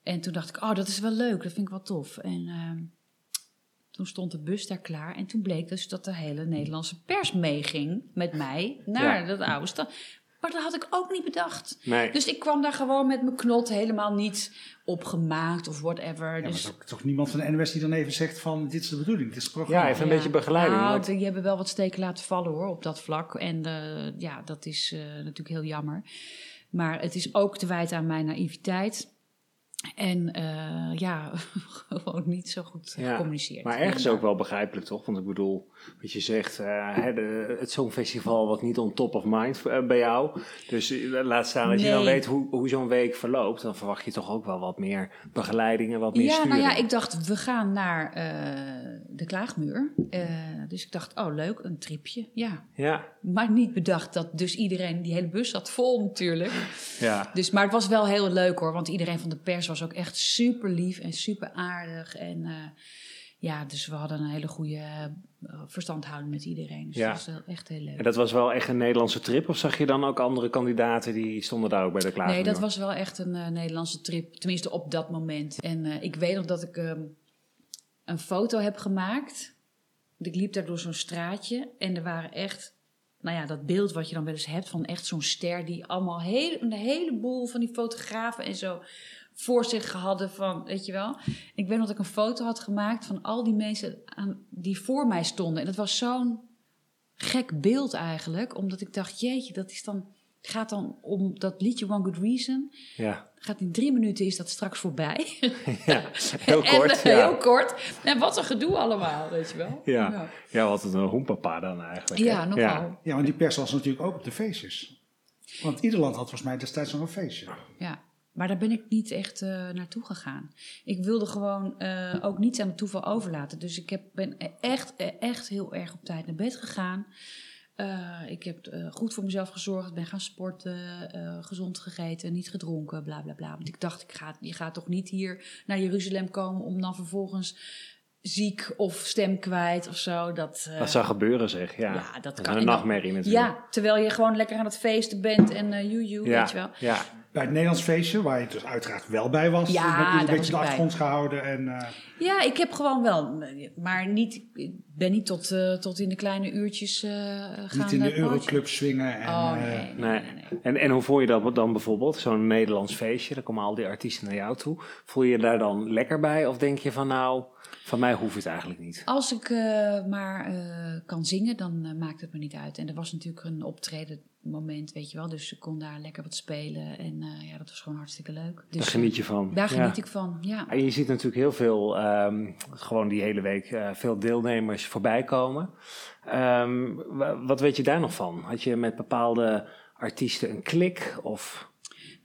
En toen dacht ik, oh, dat is wel leuk, dat vind ik wel tof. En ehm, toen stond de bus daar klaar. En toen bleek dus dat de hele Nederlandse pers meeging met mij naar Ja. de oude stad. Maar dat had ik ook niet bedacht. Nee. Dus ik kwam daar gewoon met mijn knot helemaal niet opgemaakt of whatever. ja maar er dus is ook toch niemand van de NWS die dan even zegt van... Dit is de bedoeling, dit is het programma. Ja, even een beetje begeleiding. Nou, want- die hebben wel wat steken laten vallen hoor, op dat vlak. En eh, ja, dat is eh, natuurlijk heel jammer. Maar het is ook te wijten aan mijn naïviteit. En eh, ja, gewoon niet zo goed Ja, gecommuniceerd. Maar ergens ook wel begrijpelijk, toch? Want ik bedoel, wat je zegt, eh, hè, de, het Songfestival was niet on top of mind eh, bij jou. Dus laat staan, als je dan weet hoe, hoe zo'n week verloopt, dan verwacht je toch ook wel wat meer begeleiding en wat meer Ja, sturing. nou ja, ik dacht, we gaan naar de Klaagmuur. Dus ik dacht, oh leuk, een tripje. Ja, Ja, maar niet bedacht dat dus iedereen, die hele bus zat vol natuurlijk. ja. Dus, maar het was wel heel leuk hoor, want iedereen van de pers was ook echt super lief en super aardig. En eh, ja, dus we hadden een hele goede eh, verstandhouding met iedereen. Dus Ja. dat was wel echt heel leuk. En dat was wel echt een Nederlandse trip? Of zag je dan ook andere kandidaten die stonden daar ook bij de klaar? Nee, dat was wel echt een eh, Nederlandse trip, tenminste op dat moment. En ik weet nog dat ik ehm, een foto heb gemaakt ik liep daar door zo'n straatje en er waren echt, nou ja, dat beeld wat je dan wel eens hebt van echt zo'n ster die allemaal heel, een heleboel van die fotografen en zo voor zich hadden van, weet je wel. Ik weet nog dat ik een foto had gemaakt van al die mensen aan, die voor mij stonden. En dat was zo'n gek beeld eigenlijk, omdat ik dacht, jeetje, dat is dan, gaat dan om dat liedje One Good Reason. Ja, Gaat in drie minuten is dat straks voorbij. ja. heel En, kort. eh, ja. heel kort. En wat een gedoe allemaal, weet je wel. Ja. ja. ja, wat een hoempapa dan eigenlijk. hè? Ja, nogal. Ja. Ja, want die pers was natuurlijk ook op de feestjes. Want ieder land had volgens mij destijds nog een feestje. Ja, maar daar ben ik niet echt eh, naartoe gegaan. Ik wilde gewoon eh, ook niets aan het toeval overlaten. Dus ik heb, ben echt, eh, echt heel erg op tijd naar bed gegaan. Eh, ik heb goed voor mezelf gezorgd, ben gaan sporten, gezond gegeten, niet gedronken, bla bla bla. Want ik dacht, ik ga, je gaat toch niet hier naar Jeruzalem komen om dan vervolgens ziek of stem kwijt of zo. Dat, Dat zou gebeuren zeg, ja. Ja, dat kan. een nachtmerrie natuurlijk. Ja, terwijl je gewoon lekker aan het feesten bent en joe, joe, ja. weet je wel. ja. Bij het Nederlands feestje, waar je dus uiteraard wel bij was, Ja, heb je een beetje de achtergrond gehouden. En, eh, Ja, ik heb gewoon wel, maar niet, ik ben niet tot, eh, tot in de kleine uurtjes eh gaan. niet in de. Euroclub swingen. En, Oh eh, nee, nee, Nee. nee, nee. En, en hoe voel je dat dan bijvoorbeeld? Zo'n Nederlands feestje, dan komen al die artiesten naar jou toe. Voel je je daar dan lekker bij? Of denk je van nou, van mij hoeft het eigenlijk niet? Als ik eh, maar eh, kan zingen, dan eh, maakt het me niet uit. En er was natuurlijk een optreden moment, weet je wel. Dus ik kon daar lekker wat spelen. En ja, dat was gewoon hartstikke leuk. Dus, Daar geniet je van. Daar Ja. geniet ik van, ja. En je ziet natuurlijk heel veel, ehm, gewoon die hele week, veel deelnemers voorbij komen. Ehm, wa- wat weet je daar nog van? Had je met bepaalde artiesten een klik? Of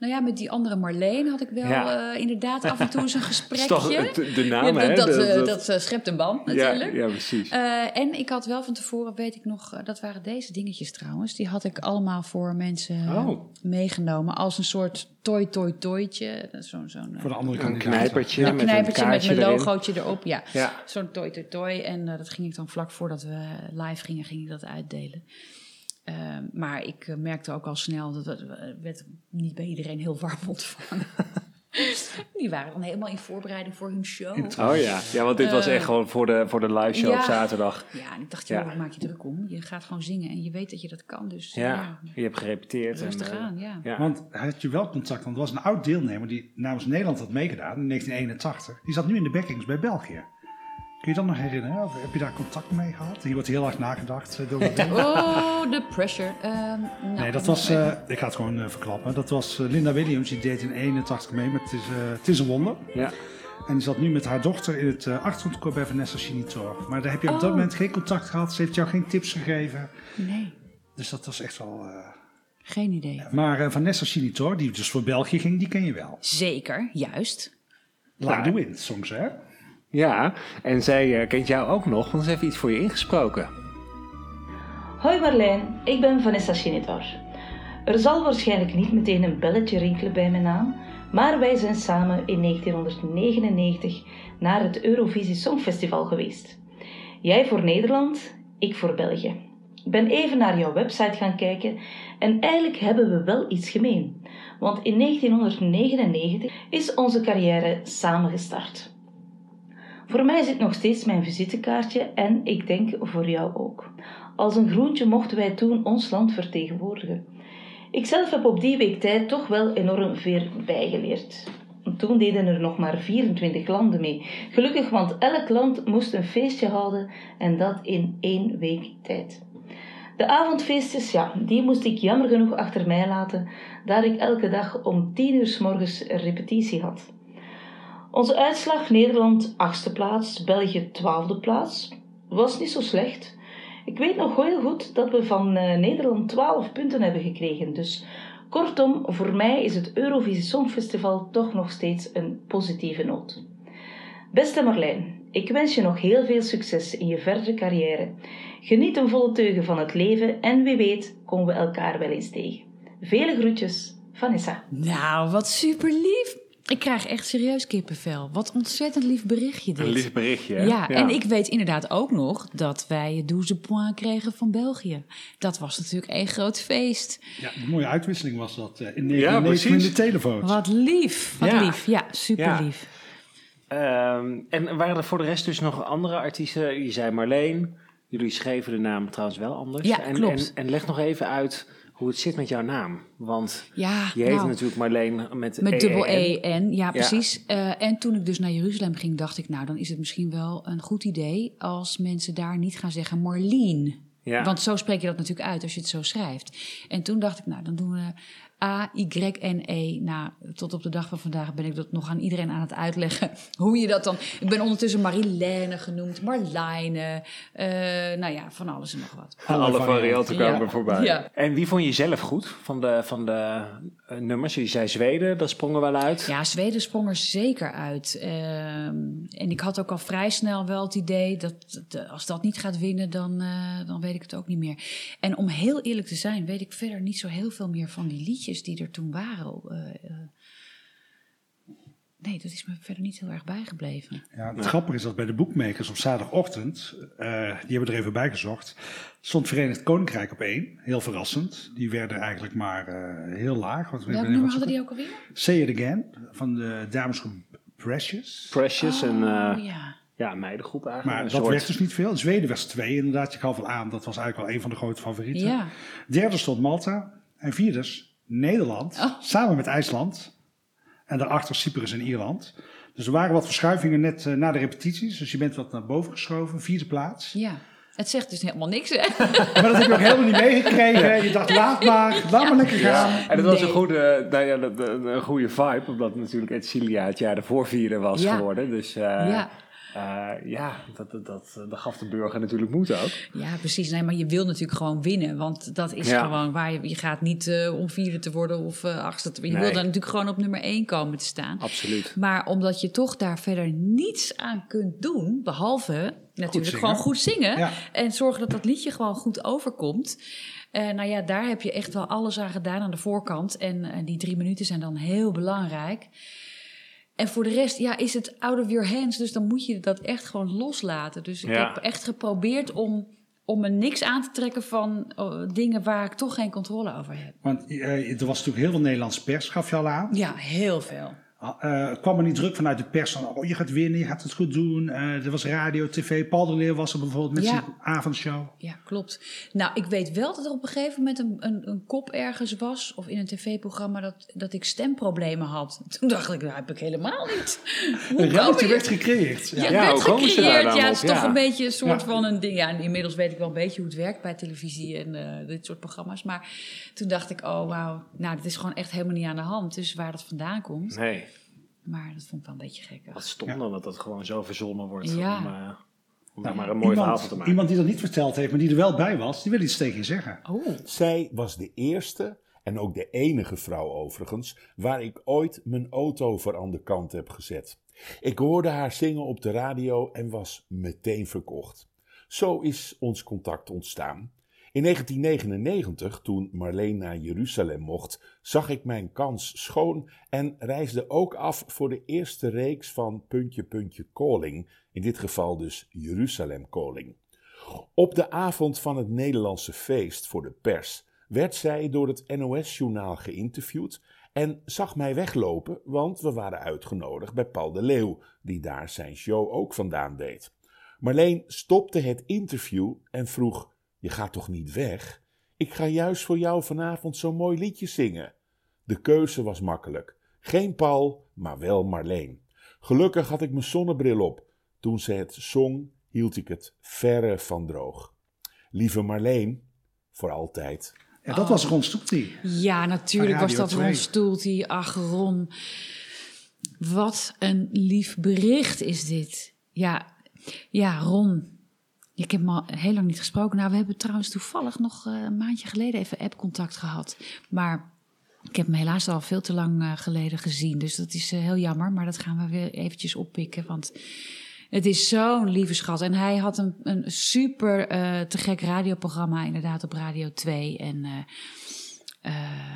Nou ja, met die andere Marleen had ik wel Ja. eh, inderdaad af en toe eens een gesprekje. de, de naam, Ja, hè? dat, dat, Dat- eh, dat- dat, eh, schept een band ja, natuurlijk. ja, precies. Eh, en ik had wel van tevoren, weet ik nog, dat waren deze dingetjes trouwens. Die had ik allemaal voor mensen Oh. meegenomen als een soort toi toi toitje. Zo'n zo'n voor de andere een kandidaten. knijpertje een met knijpertje een met kaartje mijn erin. logootje erop. Ja, Ja. zo'n toi toi toi. En dat ging ik dan vlak voordat we live gingen, ging ik dat uitdelen. Eh, maar ik eh, merkte ook al snel dat het eh, werd niet bij iedereen heel warm ontvangen. Die waren dan helemaal in voorbereiding voor hun show. Oh ja. ja, want dit was echt gewoon voor de, voor de live show op ja. zaterdag. Ja, en ik dacht, Ja. joh, waar maak je druk om? Je gaat gewoon zingen en je weet dat je dat kan. Dus Ja, ja, je hebt gerepeteerd. rustig en, eh, aan, ja. ja. Want had je wel contact, want er was een oud deelnemer die namens Nederland had meegedaan in 1981. Die zat nu in de backings bij België. Kun je dat nog herinneren? Of heb je daar contact mee gehad? Hier wordt heel hard nagedacht. eh, Door dingen. Oh, de pressure. Ehm, nou, Nee, dat was, eh, ik ga het gewoon eh, verklappen. Dat was Linda Williams, die deed in 81 mee met Het is, eh, het is een Wonder. ja. En die zat nu met haar dochter in het uh, achtergrondkoor bij Vanessa Chinitor. Maar daar heb je op dat Oh. moment geen contact gehad. Ze heeft jou geen tips gegeven. Nee, Dus dat was echt wel... eh, geen idee. Maar eh, Vanessa Chinitor, die dus voor België ging, die ken je wel. Zeker, juist. Like the Wind, soms hè? Ja, en zij eh, kent jou ook nog, want ze heeft iets voor je ingesproken. Hoi Marlijn, ik ben Vanessa Schinitor. Er zal waarschijnlijk niet meteen een belletje rinkelen bij mijn naam, maar wij zijn samen in 1999 naar het Eurovisie Songfestival geweest. Jij voor Nederland, ik voor België. Ik ben even naar jouw website gaan kijken en eigenlijk hebben we wel iets gemeen. Want in 1999 is onze carrière samen gestart. Voor mij zit nog steeds mijn visitekaartje en ik denk voor jou ook. Als een groentje mochten wij toen ons land vertegenwoordigen. Ikzelf heb op die week tijd toch wel enorm veel bijgeleerd. Toen deden er nog maar 24 landen mee. Gelukkig, want elk land moest een feestje houden en dat in één week tijd. De avondfeestjes, ja, die moest ik jammer genoeg achter mij laten, daar ik elke dag om 10 uur s morgens repetitie had. Onze uitslag Nederland achtste plaats, België twaalfde plaats. Was niet zo slecht. Ik weet nog heel goed dat we van eh, Nederland 12 punten hebben gekregen. Dus kortom, voor mij is het Eurovisie Songfestival toch nog steeds een positieve noot. Beste Marlijn, ik wens je nog heel veel succes in je verdere carrière. Geniet een volle teugen van het leven en wie weet komen we elkaar wel eens tegen. Vele groetjes, Vanessa. Nou, wat super lief. Ik krijg echt serieus kippenvel. Wat ontzettend lief berichtje dit. Een lief berichtje. hè? Ja, en ik weet inderdaad ook nog dat wij 12 points kregen van België. Dat was natuurlijk één groot feest. Ja, een mooie uitwisseling was dat. eh, in Ja, 1999 in precies. de telefoon. Wat lief, wat Ja. lief. Ja, super Ja. lief. Ehm, en waren er voor de rest dus nog andere artiesten? Je zei Marleen. Jullie schreven de naam trouwens wel anders. Ja, en, klopt. En, en leg nog even uit hoe het zit met jouw naam. Want Ja, je heet nou, natuurlijk Marleen met, Met dubbel E-E-N. E-N, ja precies. Eh, en toen ik dus naar Jeruzalem ging, dacht ik, nou dan is het misschien wel een goed idee als mensen daar niet gaan zeggen Marleen. Ja. Want zo spreek je dat natuurlijk uit als je het zo schrijft. En toen dacht ik, nou dan doen we A-Y-N-E. Nou, tot op de dag van vandaag ben ik dat nog aan iedereen aan het uitleggen. Hoe je dat dan... Ik ben ondertussen Marilène genoemd, Marlijne. eh, nou ja, van alles en nog wat. Alle varianten kwamen Ja. voorbij. Ja. En wie vond je zelf goed van de, van de eh, nummers? Je zei Zweden, dat sprong er wel uit. Ja, Zweden sprong er zeker uit. Ehm, en ik had ook al vrij snel wel het idee dat, dat als dat niet gaat winnen, dan, eh, dan weet ik het ook niet meer. En om heel eerlijk te zijn, weet ik verder niet zo heel veel meer van die liedjes die er toen waren. Eh, eh, nee, dat is me verder niet heel erg bijgebleven. Ja, het grappige is dat bij de boekmakers op zaterdagochtend, eh, die hebben er even bij gezocht, stond Verenigd Koninkrijk op één. Heel verrassend. Die werden eigenlijk maar eh, heel laag. Want we Welk hebben nummer hadden die ook alweer? Say It Again van de damesgroep Precious. Precious en Oh, eh, ja. ja, meidengroep eigenlijk. Maar dat soort- werd dus niet veel. In Zweden was twee, inderdaad. Je gaf al aan, dat was eigenlijk al een van de grote favorieten. Ja. Derde stond Malta. En vierde Nederland, Oh. samen met IJsland. En daarachter Cyprus en Ierland. Dus er waren wat verschuivingen net eh, na de repetities. Dus je bent wat naar boven geschoven. Vierde plaats. ja. Het zegt dus helemaal niks, hè? Maar dat heb je ook helemaal niet meegekregen. Je dacht, laat maar, laat maar lekker gaan. En dat was Nee. een goede, nou ja, een, goede vibe, omdat natuurlijk Edcilia het jaar ervoor vierde was Ja. geworden. Dus eh, Ja. Eh, ja, dat, dat, dat, dat gaf de burger natuurlijk moed ook. Ja, precies. Nee, maar je wil natuurlijk gewoon winnen. Want dat is Ja. gewoon waar je... Je gaat niet eh, om vierde te worden of eh achtste te worden. Je Nee. wil dan natuurlijk gewoon op nummer één komen te staan. Absoluut. Maar omdat je toch daar verder niets aan kunt doen... behalve natuurlijk gewoon goed zingen... Ja. en zorgen dat dat liedje gewoon goed overkomt... Eh, nou ja, daar heb je echt wel alles aan gedaan aan de voorkant. En eh, die drie minuten zijn dan heel belangrijk. En voor de rest, ja, is het out of your hands. Dus dan moet je dat echt gewoon loslaten. Dus ik Ja. heb echt geprobeerd om, om me niks aan te trekken van oh, dingen waar ik toch geen controle over heb. Want eh, er was natuurlijk heel veel Nederlandse pers, gaf je al aan. Ja, heel veel. Eh, kwam er niet druk vanuit de pers van, oh je gaat winnen, je gaat het goed doen. Eh, er was radio, tv, Paul de Leeuw was er bijvoorbeeld met Ja. zijn avondshow. Ja, klopt. Nou, ik weet wel dat er op een gegeven moment een, een, een kop ergens was, of in een tv-programma, dat, dat ik stemproblemen had. Toen dacht ik, dat heb ik helemaal niet. Hoe Een ruimte werd gecreëerd. Ja, Ja. het Ja, werd hoe komen ze daar gecreëerd. Ja, het is toch Ja. een beetje een soort Ja. van een ding. Ja, en inmiddels weet ik wel een beetje hoe het werkt bij televisie en eh, dit soort programma's. Maar toen dacht ik, oh wauw, nou, dat is gewoon echt helemaal niet aan de hand. Dus waar dat vandaan komt. Nee, Maar dat vond ik wel een beetje gekkig. wat stom dan dat dat gewoon zo verzonnen wordt. Ja. Om, eh, om daar maar een mooi verhaal van te Iemand, maken. iemand die dat niet verteld heeft, maar die er wel bij was, die wil iets tegen je zeggen. Oh, Zij was de eerste en ook de enige vrouw overigens waar ik ooit mijn auto voor aan de kant heb gezet. Ik hoorde haar zingen op de radio en was meteen verkocht. Zo is ons contact ontstaan. In 1999, toen Marleen naar Jeruzalem mocht, zag ik mijn kans schoon en reisde ook af voor de eerste reeks van Puntje Puntje Calling, in dit geval dus Jeruzalem Calling. Op de avond van het Nederlandse feest voor de pers werd zij door het NOS-journaal geïnterviewd en zag mij weglopen, want we waren uitgenodigd bij Paul de Leeuw, die daar zijn show ook vandaan deed. Marleen stopte het interview en vroeg: Je gaat toch niet weg? Ik ga juist voor jou vanavond zo'n mooi liedje zingen. De keuze was makkelijk. Geen Paul, maar wel Marleen. Gelukkig had ik mijn zonnebril op. Toen ze het zong, hield ik het verre van droog. Lieve Marleen, voor altijd. Ja, dat was Ron Stoeptie. ja, natuurlijk was dat Ron 2. Stoeltie. Ach, Ron. Wat een lief bericht is dit. Ja, ja, Ron. Ik heb al heel lang niet gesproken. Nou, we hebben trouwens toevallig nog eh, een maandje geleden even app-contact gehad. Maar ik heb hem helaas al veel te lang eh, geleden gezien. Dus dat is eh, heel jammer. Maar dat gaan we weer eventjes oppikken. Want het is zo'n lieve schat. En hij had een, een super te gek radioprogramma inderdaad op Radio 2. En...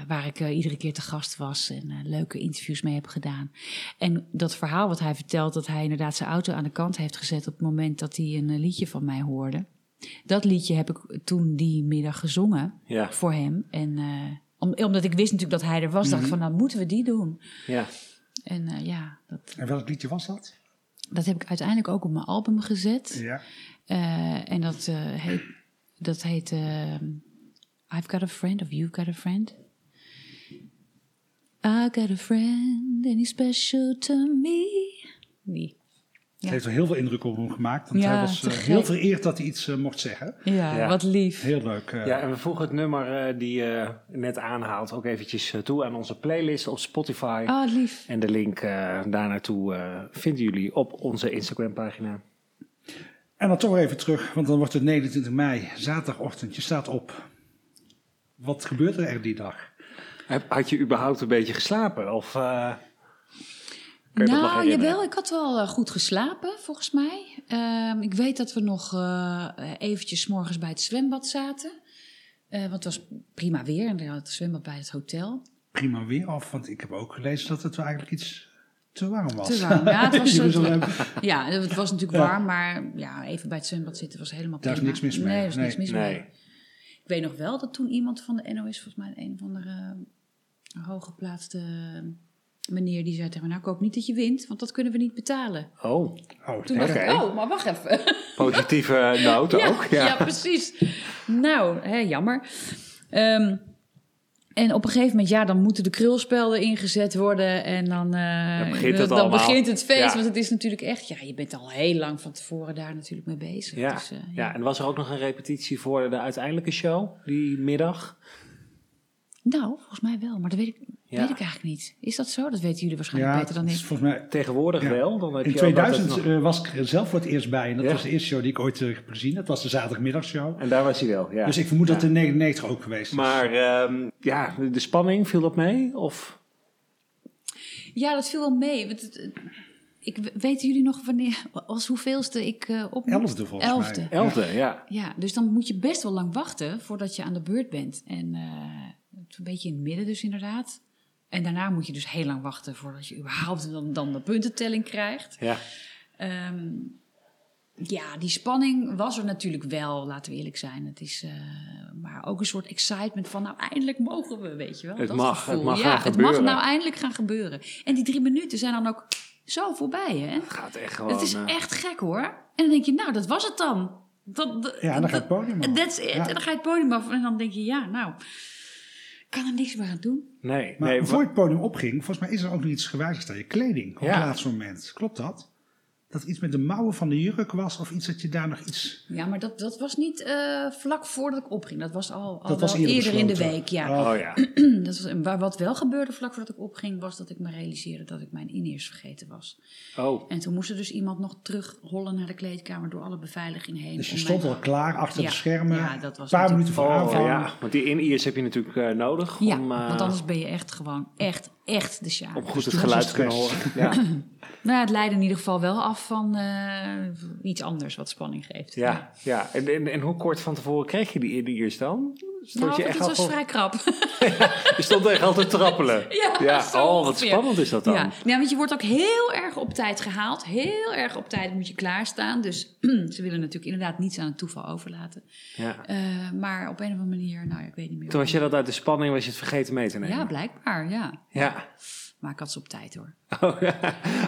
waar ik eh, iedere keer te gast was en eh, leuke interviews mee heb gedaan. En dat verhaal wat hij vertelt, dat hij inderdaad zijn auto aan de kant heeft gezet op het moment dat hij een eh, liedje van mij hoorde. Dat liedje heb ik toen die middag gezongen Ja. voor hem. En eh, om, omdat ik wist natuurlijk dat hij er was, dacht ik van nou moeten we die doen. Ja. En eh, ja, dat, En welk liedje was dat? dat heb ik uiteindelijk ook op mijn album gezet. Ja. Eh, en dat eh, heet, dat heet eh, I've Got a Friend of You've Got a Friend. I got a friend and he's special to me. Die. Het heeft wel heel veel indruk op hem gemaakt. Want Ja, hij was eh, heel vereerd dat hij iets eh, mocht zeggen. Ja, Ja. wat lief. Heel leuk. eh. Ja, en we voegen het nummer die je net aanhaalt ook eventjes toe aan onze playlist op Spotify. Ah, lief. En de link eh, daar naartoe eh, vinden jullie op onze Instagram pagina. En dan toch even terug, want dan wordt het 29 mei, zaterdagochtend. Je staat op. Wat gebeurt er die dag? Heb- Had je überhaupt een beetje geslapen? Of, eh, je nog Nou, jawel, ik had wel eh, goed geslapen, volgens mij. Ehm, ik weet dat we nog eh, eventjes 's morgens bij het zwembad zaten. Eh, want het was prima weer en er had het zwembad bij het hotel. Prima weer af, want ik heb ook gelezen dat het wel eigenlijk iets te warm was. Te warm, ja, het was-. Ja, het was natuurlijk Ja. warm, maar ja, even bij het zwembad zitten was helemaal Daar is prima. niks mis mee. Nee, er is niks Nee. mis Nee. Ik weet nog wel dat toen iemand van de NOS, volgens mij een of andere uh, hooggeplaatste meneer, die zei tegen me, nou ik hoop niet dat je wint, want dat kunnen we niet betalen. Oh, Oh, Toen ik, oh, maar wacht even. positieve noot ja, ook. ja. Ja. precies. Nou, hè, jammer. Ehm, en op een gegeven moment, ja, dan moeten de krulspelden ingezet worden. En dan, eh, Dan begint het dan allemaal. begint het feest. Ja. Want het is natuurlijk echt, ja, je bent al heel lang van tevoren daar natuurlijk mee bezig. Ja. Dus, eh, ja, en was er ook nog een repetitie voor de uiteindelijke show, die middag? Nou, volgens mij wel, maar dat weet ik, Ja. weet ik eigenlijk niet. Is dat zo? Dat weten jullie waarschijnlijk Ja, beter dan ik. volgens mij Tegenwoordig Ja. wel. Dan heb In je ook altijd 2000 nog- eh, was ik er zelf voor het eerst bij. En dat Ja. was de eerste show die ik ooit eh, heb gezien. Dat was de zaterdagmiddagshow. En daar was hij wel, ja. Dus ik vermoed dat het in 99 ook geweest is. Maar ehm, ja, de- spanning, viel dat mee? Of? Ja, dat viel wel mee. Want het- ik, weten jullie nog wanneer, als hoeveelste ik eh op... Elfde volgens Elfde. mij. Elfde, ja. Ja, dus dan moet je best wel lang wachten voordat je aan de beurt bent. En eh, het is een beetje in het midden dus inderdaad. En daarna moet je dus heel lang wachten voordat je überhaupt dan, dan de puntentelling krijgt. ja. Ehm, ja, die spanning was er natuurlijk wel, laten we eerlijk zijn. Het is, eh, maar ook een soort excitement van, nou eindelijk mogen we, weet je wel. Het Dat mag, gevoel. het mag ja, gaan het gebeuren. mag nou eindelijk gaan gebeuren. En die drie minuten zijn dan ook zo voorbij, hè? Gaat echt gewoon... Het is eh, echt gek hoor. En dan denk je, nou, dat was het dan. Dat, dat- Ja, en dan gaat het podium af. That's it. Ja. En dan ga je het podium af. En dan denk je, ja, nou, kan er niks meer aan doen. Nee, Maar nee. voor het podium opging, volgens mij is er ook nog iets gewijzigd aan je kleding. Op Ja. het laatste moment. Klopt dat? Dat iets met de mouwen van de jurk was? Of iets dat je daar nog iets... Ja, maar dat, dat was niet eh, vlak voordat ik opging. Dat was al, al Dat was eerder eerder in de week, ja. Oh. Ja. Dat was, maar wat wel gebeurde vlak voordat ik opging, was dat ik me realiseerde dat ik mijn in-ears vergeten was. Oh. En toen moest er dus iemand nog terugrollen naar de kleedkamer door alle beveiliging heen. Dus je stond mijn- al klaar achter Ja. de schermen. Ja, dat was een paar minuten voor Oh, aanvang. ja. Want die in-ears heb je natuurlijk eh, nodig Ja, om, eh, want anders ben je echt gewoon, echt, echt de sjaak. om goed Dus het toen geluid te het kunnen horen. Ja. Nou, het leidde in ieder geval wel af van eh, iets anders wat spanning geeft. Ja, ja. En, en, en hoe kort van tevoren kreeg je die in-ears dan? Stond Nou, je dat echt was al voor- vrij krap. Je stond echt al te trappelen. Ja, zo oh, wat ongeveer. spannend is dat dan. Ja. ja, want je wordt ook heel erg op tijd gehaald. Heel erg op tijd moet je klaarstaan. Dus ze willen natuurlijk inderdaad niets aan het toeval overlaten. Ja. Eh, maar op een of andere manier, nou ja, ik weet niet meer. Toen was je dat uit de spanning, was je het vergeten mee te nemen. Ja, blijkbaar, ja. Ja. Maar ik had ze op tijd hoor. Oh, ja.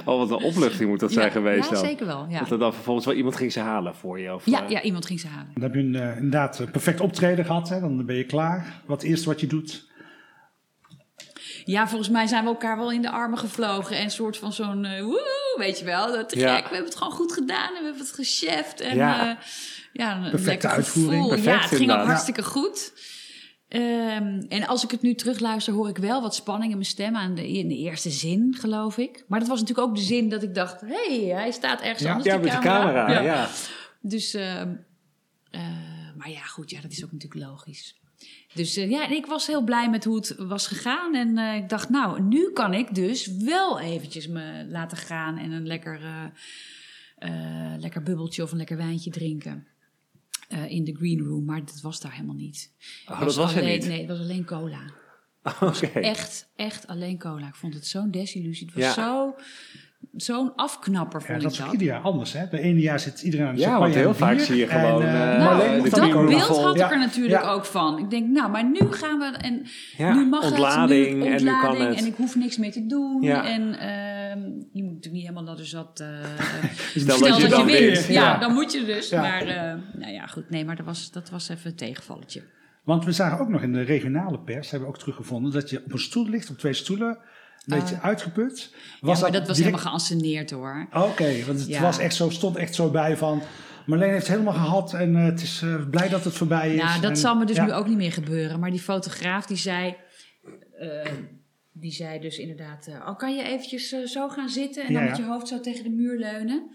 oh, wat een opluchting moet dat zijn ja, geweest ja, dan. zeker wel. Ja. Dat er dan vervolgens wel iemand ging ze halen voor je. Of, Ja, eh, ja, iemand ging ze halen. Dan heb je een, eh, inderdaad een perfect optreden gehad. Hè? Dan ben je klaar. Wat het eerste wat je doet. Ja, volgens mij zijn we elkaar wel in de armen gevlogen. En een soort van zo'n, eh, woe, weet je wel. Dat te Ja. gek, we hebben het gewoon goed gedaan. En we hebben het gecheft. En Ja. ja, ja een Perfecte lekker uitvoering. Perfect, ja, het ging ook hartstikke goed. Ehm, en als ik het nu terugluister, hoor ik wel wat spanning in mijn stem aan de, in de eerste zin, geloof ik. Maar dat was natuurlijk ook de zin dat ik dacht: hé, hey, hij staat ergens Ja, anders. ja, die met de camera. Ja. Dus, ehm, eh, maar ja, goed, ja, dat is ook natuurlijk logisch. Dus eh, ja, en ik was heel blij met hoe het was gegaan. En eh, ik dacht, nou, nu kan ik dus wel eventjes me laten gaan en een lekker, eh, lekker bubbeltje of een lekker wijntje drinken. in de green room, maar dat was daar helemaal niet. Oh, dat was alleen, niet. Nee, het was alleen cola. Echt, echt alleen cola. Ik vond het zo'n desillusie. Het was Ja. zo, zo'n afknapper, Ja, vond dat ik is dat. ieder jaar anders. Hè? De ene jaar zit iedereen aan de Ja, want heel en vaak zie je gewoon, eh, eh, Nou, moet dat beeld vol. had ik Ja. er natuurlijk Ja. ook van. Ik denk, nou, maar nu gaan we... En Ja, nu mag ontlading het, nu en nu kan ontlading het. en ik hoef niks meer te doen. Ja. En ehm, je natuurlijk niet helemaal dat er zat. eh, Stel Stel dat je, wint. Ja, Ja. dan moet je dus. Ja. Maar eh, nou ja, goed. Nee, maar dat was, dat was even een tegenvalletje. Want we zagen ook nog in de regionale pers, hebben we ook teruggevonden, dat je op een stoel ligt, op twee stoelen, een beetje uitgeput. Was ja, maar dat was direct- helemaal geanceneerd hoor. Oké, want het Ja. was echt zo, stond echt zo bij van, Marleen heeft het helemaal gehad en eh, het is eh, blij dat het voorbij is. Nou, dat En- zal me dus ja. nu ook niet meer gebeuren. Maar die fotograaf die zei... eh, die zei dus inderdaad... eh, oh, kan je eventjes zo gaan zitten en dan Ja, met ja. je hoofd zo tegen de muur leunen?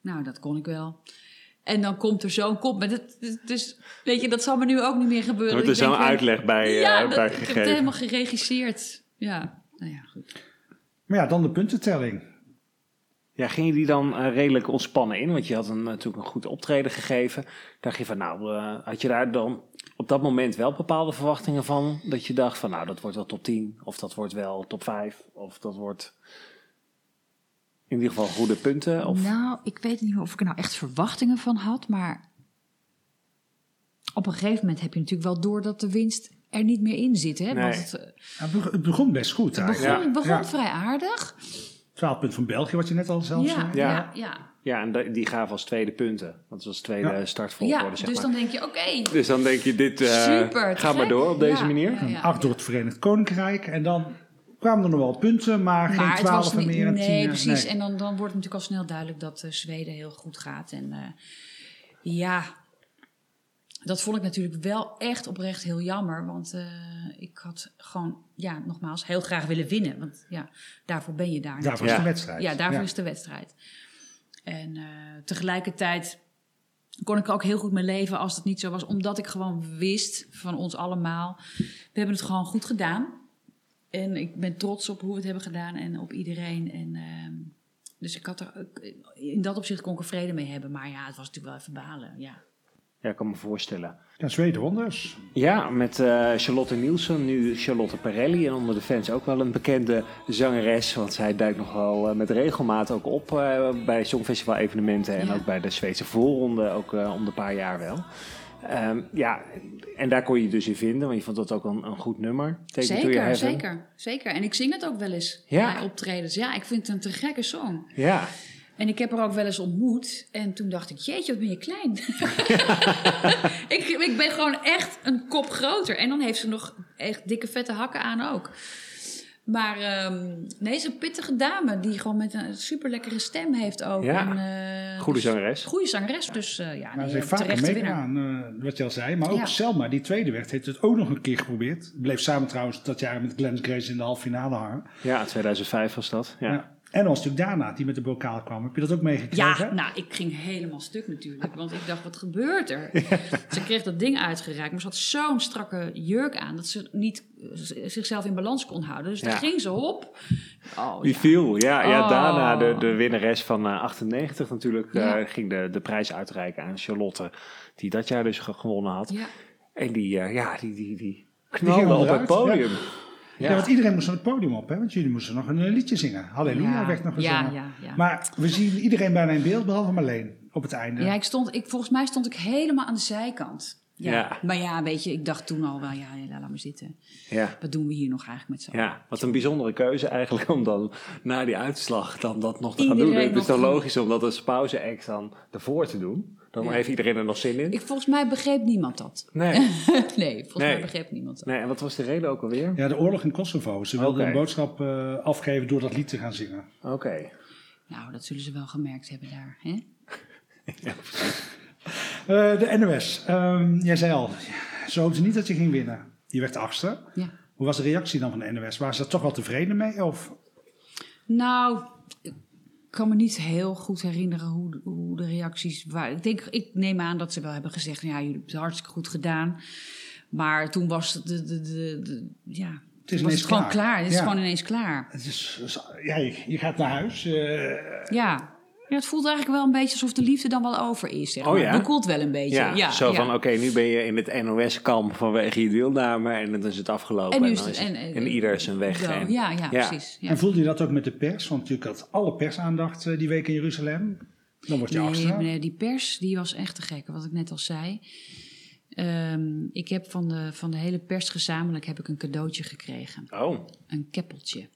Nou, dat kon ik wel. En dan komt er zo'n kop. Maar dat, dus weet je, dat zal me nu ook niet meer gebeuren. Er wordt er Ik zo'n uitleg bij, ja, dat- bij ik heb het gegeven. helemaal geregisseerd. Ja, nou ja, goed. Maar ja, dan de puntentelling. Ja, ging je die dan eh, redelijk ontspannen in? Want je had een, natuurlijk een goed optreden gegeven. Dacht je van, nou, eh, had je daar dan op dat moment wel bepaalde verwachtingen van? Dat je dacht van, nou, dat wordt wel top 10. Of dat wordt wel top 5. Of dat wordt in ieder geval goede punten. Of... Nou, ik weet niet of ik er nou echt verwachtingen van had, maar op een gegeven moment heb je natuurlijk wel door dat de winst er niet meer in zit. Hè? Nee. Want het, eh, Het beg- Het begon best goed het begon, begon Ja. vrij aardig. 12 punten van België, wat je net al zelf Ja, zei. Ja. ja, ja. Ja, en die- gaven als tweede punten. Dat was tweede Ja. startvolgorde, Ja, zeg dus maar. dan denk je, oké, Dus dan denk je, dit eh, super. te ga maar door op deze Ja, manier. ja, ja, Acht door het Verenigd Koninkrijk. En dan kwamen er nog wel punten, maar, geen Maar het 12 was en meer 10. nee, precies. En dan, dan wordt het natuurlijk al snel duidelijk dat eh, Zweden heel goed gaat. En eh, ja, dat vond ik natuurlijk wel echt oprecht heel jammer. Want eh, ik had gewoon, ja, nogmaals, heel graag willen winnen. Want ja, daarvoor ben je daar. Daarvoor Ja. is de wedstrijd. Ja, daarvoor is de wedstrijd. En eh, tegelijkertijd kon ik ook heel goed mee leven als het niet zo was. Omdat ik gewoon wist van ons allemaal, we hebben het gewoon goed gedaan. En ik ben trots op hoe we het hebben gedaan en op iedereen. En, ehm, dus ik had er, in dat opzicht kon ik er vrede mee hebben. Maar ja, het was natuurlijk wel even balen. Ja. Ja, ik kan me voorstellen. Ja, Zweden won dus. Ja, met eh, Charlotte Nielsen, nu Charlotte Perelli. En onder de fans ook wel een bekende zangeres. Want zij duikt nog wel eh, met regelmaat ook op eh, bij Songfestival evenementen. En Ja. ook bij de Zweedse voorronde, ook eh, om de paar jaar wel. Ehm, ja, en daar kon je je dus in vinden. Want je vond dat ook een, een goed nummer. Take Zeker, zeker, zeker. En ik zing het ook wel eens Ja. bij optredens. Ja, ik vind het een te gekke song. Ja, En ik heb haar ook wel eens ontmoet. En toen dacht ik, jeetje, wat ben je klein. ik, ik ben gewoon echt een kop groter. En dan heeft ze nog echt dikke vette hakken aan ook. Maar ehm, nee, ze is een pittige dame die gewoon met een super lekkere stem heeft ook. Ja, En, eh, goede dus- zangeres. Goede zangeres, dus eh, ja, Maar nee, winnaar. meegedaan, eh, wat je al zei. Maar ook Ja. Selma, die tweede werd, heeft het ook nog een keer geprobeerd. Bleef samen trouwens dat jaar met Glenn Grace in de halve finale hangen. Ja, 2005 was dat. Ja. Ja. En was natuurlijk daarna die met de bokaal kwam. Heb je dat ook meegekregen? Ja, nou, ik ging helemaal stuk natuurlijk. Want ik dacht, wat gebeurt er? Ze kreeg dat ding uitgereikt, maar ze had zo'n strakke jurk aan... dat ze niet eh, zichzelf in balans kon houden. Dus daar ging ze op. Oh, Die ja. viel, ja. ja Oh. daarna de, de winnares van eh, 98 natuurlijk eh, ging de, de prijs uitreiken aan Charlotte. Die dat jaar dus ge- gewonnen had. Ja. En die, eh, ja, die, die, die knalde op het podium. Ja. want iedereen moest naar het podium op, hè? want jullie moesten nog een eh, liedje zingen. Halleluja Ja, werd nog gezongen. ja, ja. Maar we zien iedereen bijna in beeld, behalve Marleen op het einde. Ja, ik stond, ik, volgens mij stond ik helemaal aan de zijkant. Ja. Ja. Maar ja, weet je, ik dacht toen al wel, ja, ja, laat maar zitten. Ja. Wat doen we hier nog eigenlijk met z'n? Ja, wat een bijzondere keuze eigenlijk om dan na die uitslag dan dat nog te gaan doen. Het is dan logisch om dat als pauze-act dan ervoor te doen. Dan Ja. heeft iedereen er nog zin in. Ik, volgens mij begreep niemand dat. Nee. nee, volgens Nee. mij begreep niemand dat. nee, en wat was de reden ook alweer? Ja, de oorlog in Kosovo. Ze wilden een boodschap eh, afgeven door dat lied te gaan zingen. Oké. Nou, dat zullen ze wel gemerkt hebben daar. Hè? Eh, de NOS. Ehm, jij zei al, ze hoopten niet dat je ging winnen. Je werd achtste. Ja. Hoe was de reactie dan van de NOS? Waren ze daar toch wel tevreden mee? Of? Nou, kan me niet heel goed herinneren hoe, hoe de reacties waren. Ik, denk, ik neem aan dat ze wel hebben gezegd: ja, jullie hebben het hartstikke goed gedaan. Maar toen was het, de, de, de, de- ja, Het is ineens het gewoon klaar. klaar. Het is Ja. gewoon ineens klaar. Het is, ja, je, je gaat naar huis. eh, Ja. Ja, het voelt eigenlijk wel een beetje alsof de liefde dan wel over is. Zeg Oh maar. ja? Dat koelt wel een beetje. Ja, Ja, zo ja. van oké, nu ben je in het NOS-kamp vanwege je deelname en dan is het afgelopen. En nu En, is dan het- is het- en- en ieder is zijn weg. Zo, En- ja, ja, ja. precies. Ja. En voelde je dat ook met de pers? Want natuurlijk had alle persaandacht eh, die week in Jeruzalem. Dan word je Nee, meneer, die pers die was echt te gek, wat ik net al zei. Ehm, ik heb van de, van de hele pers gezamenlijk heb ik een cadeautje gekregen. Oh, Een keppeltje.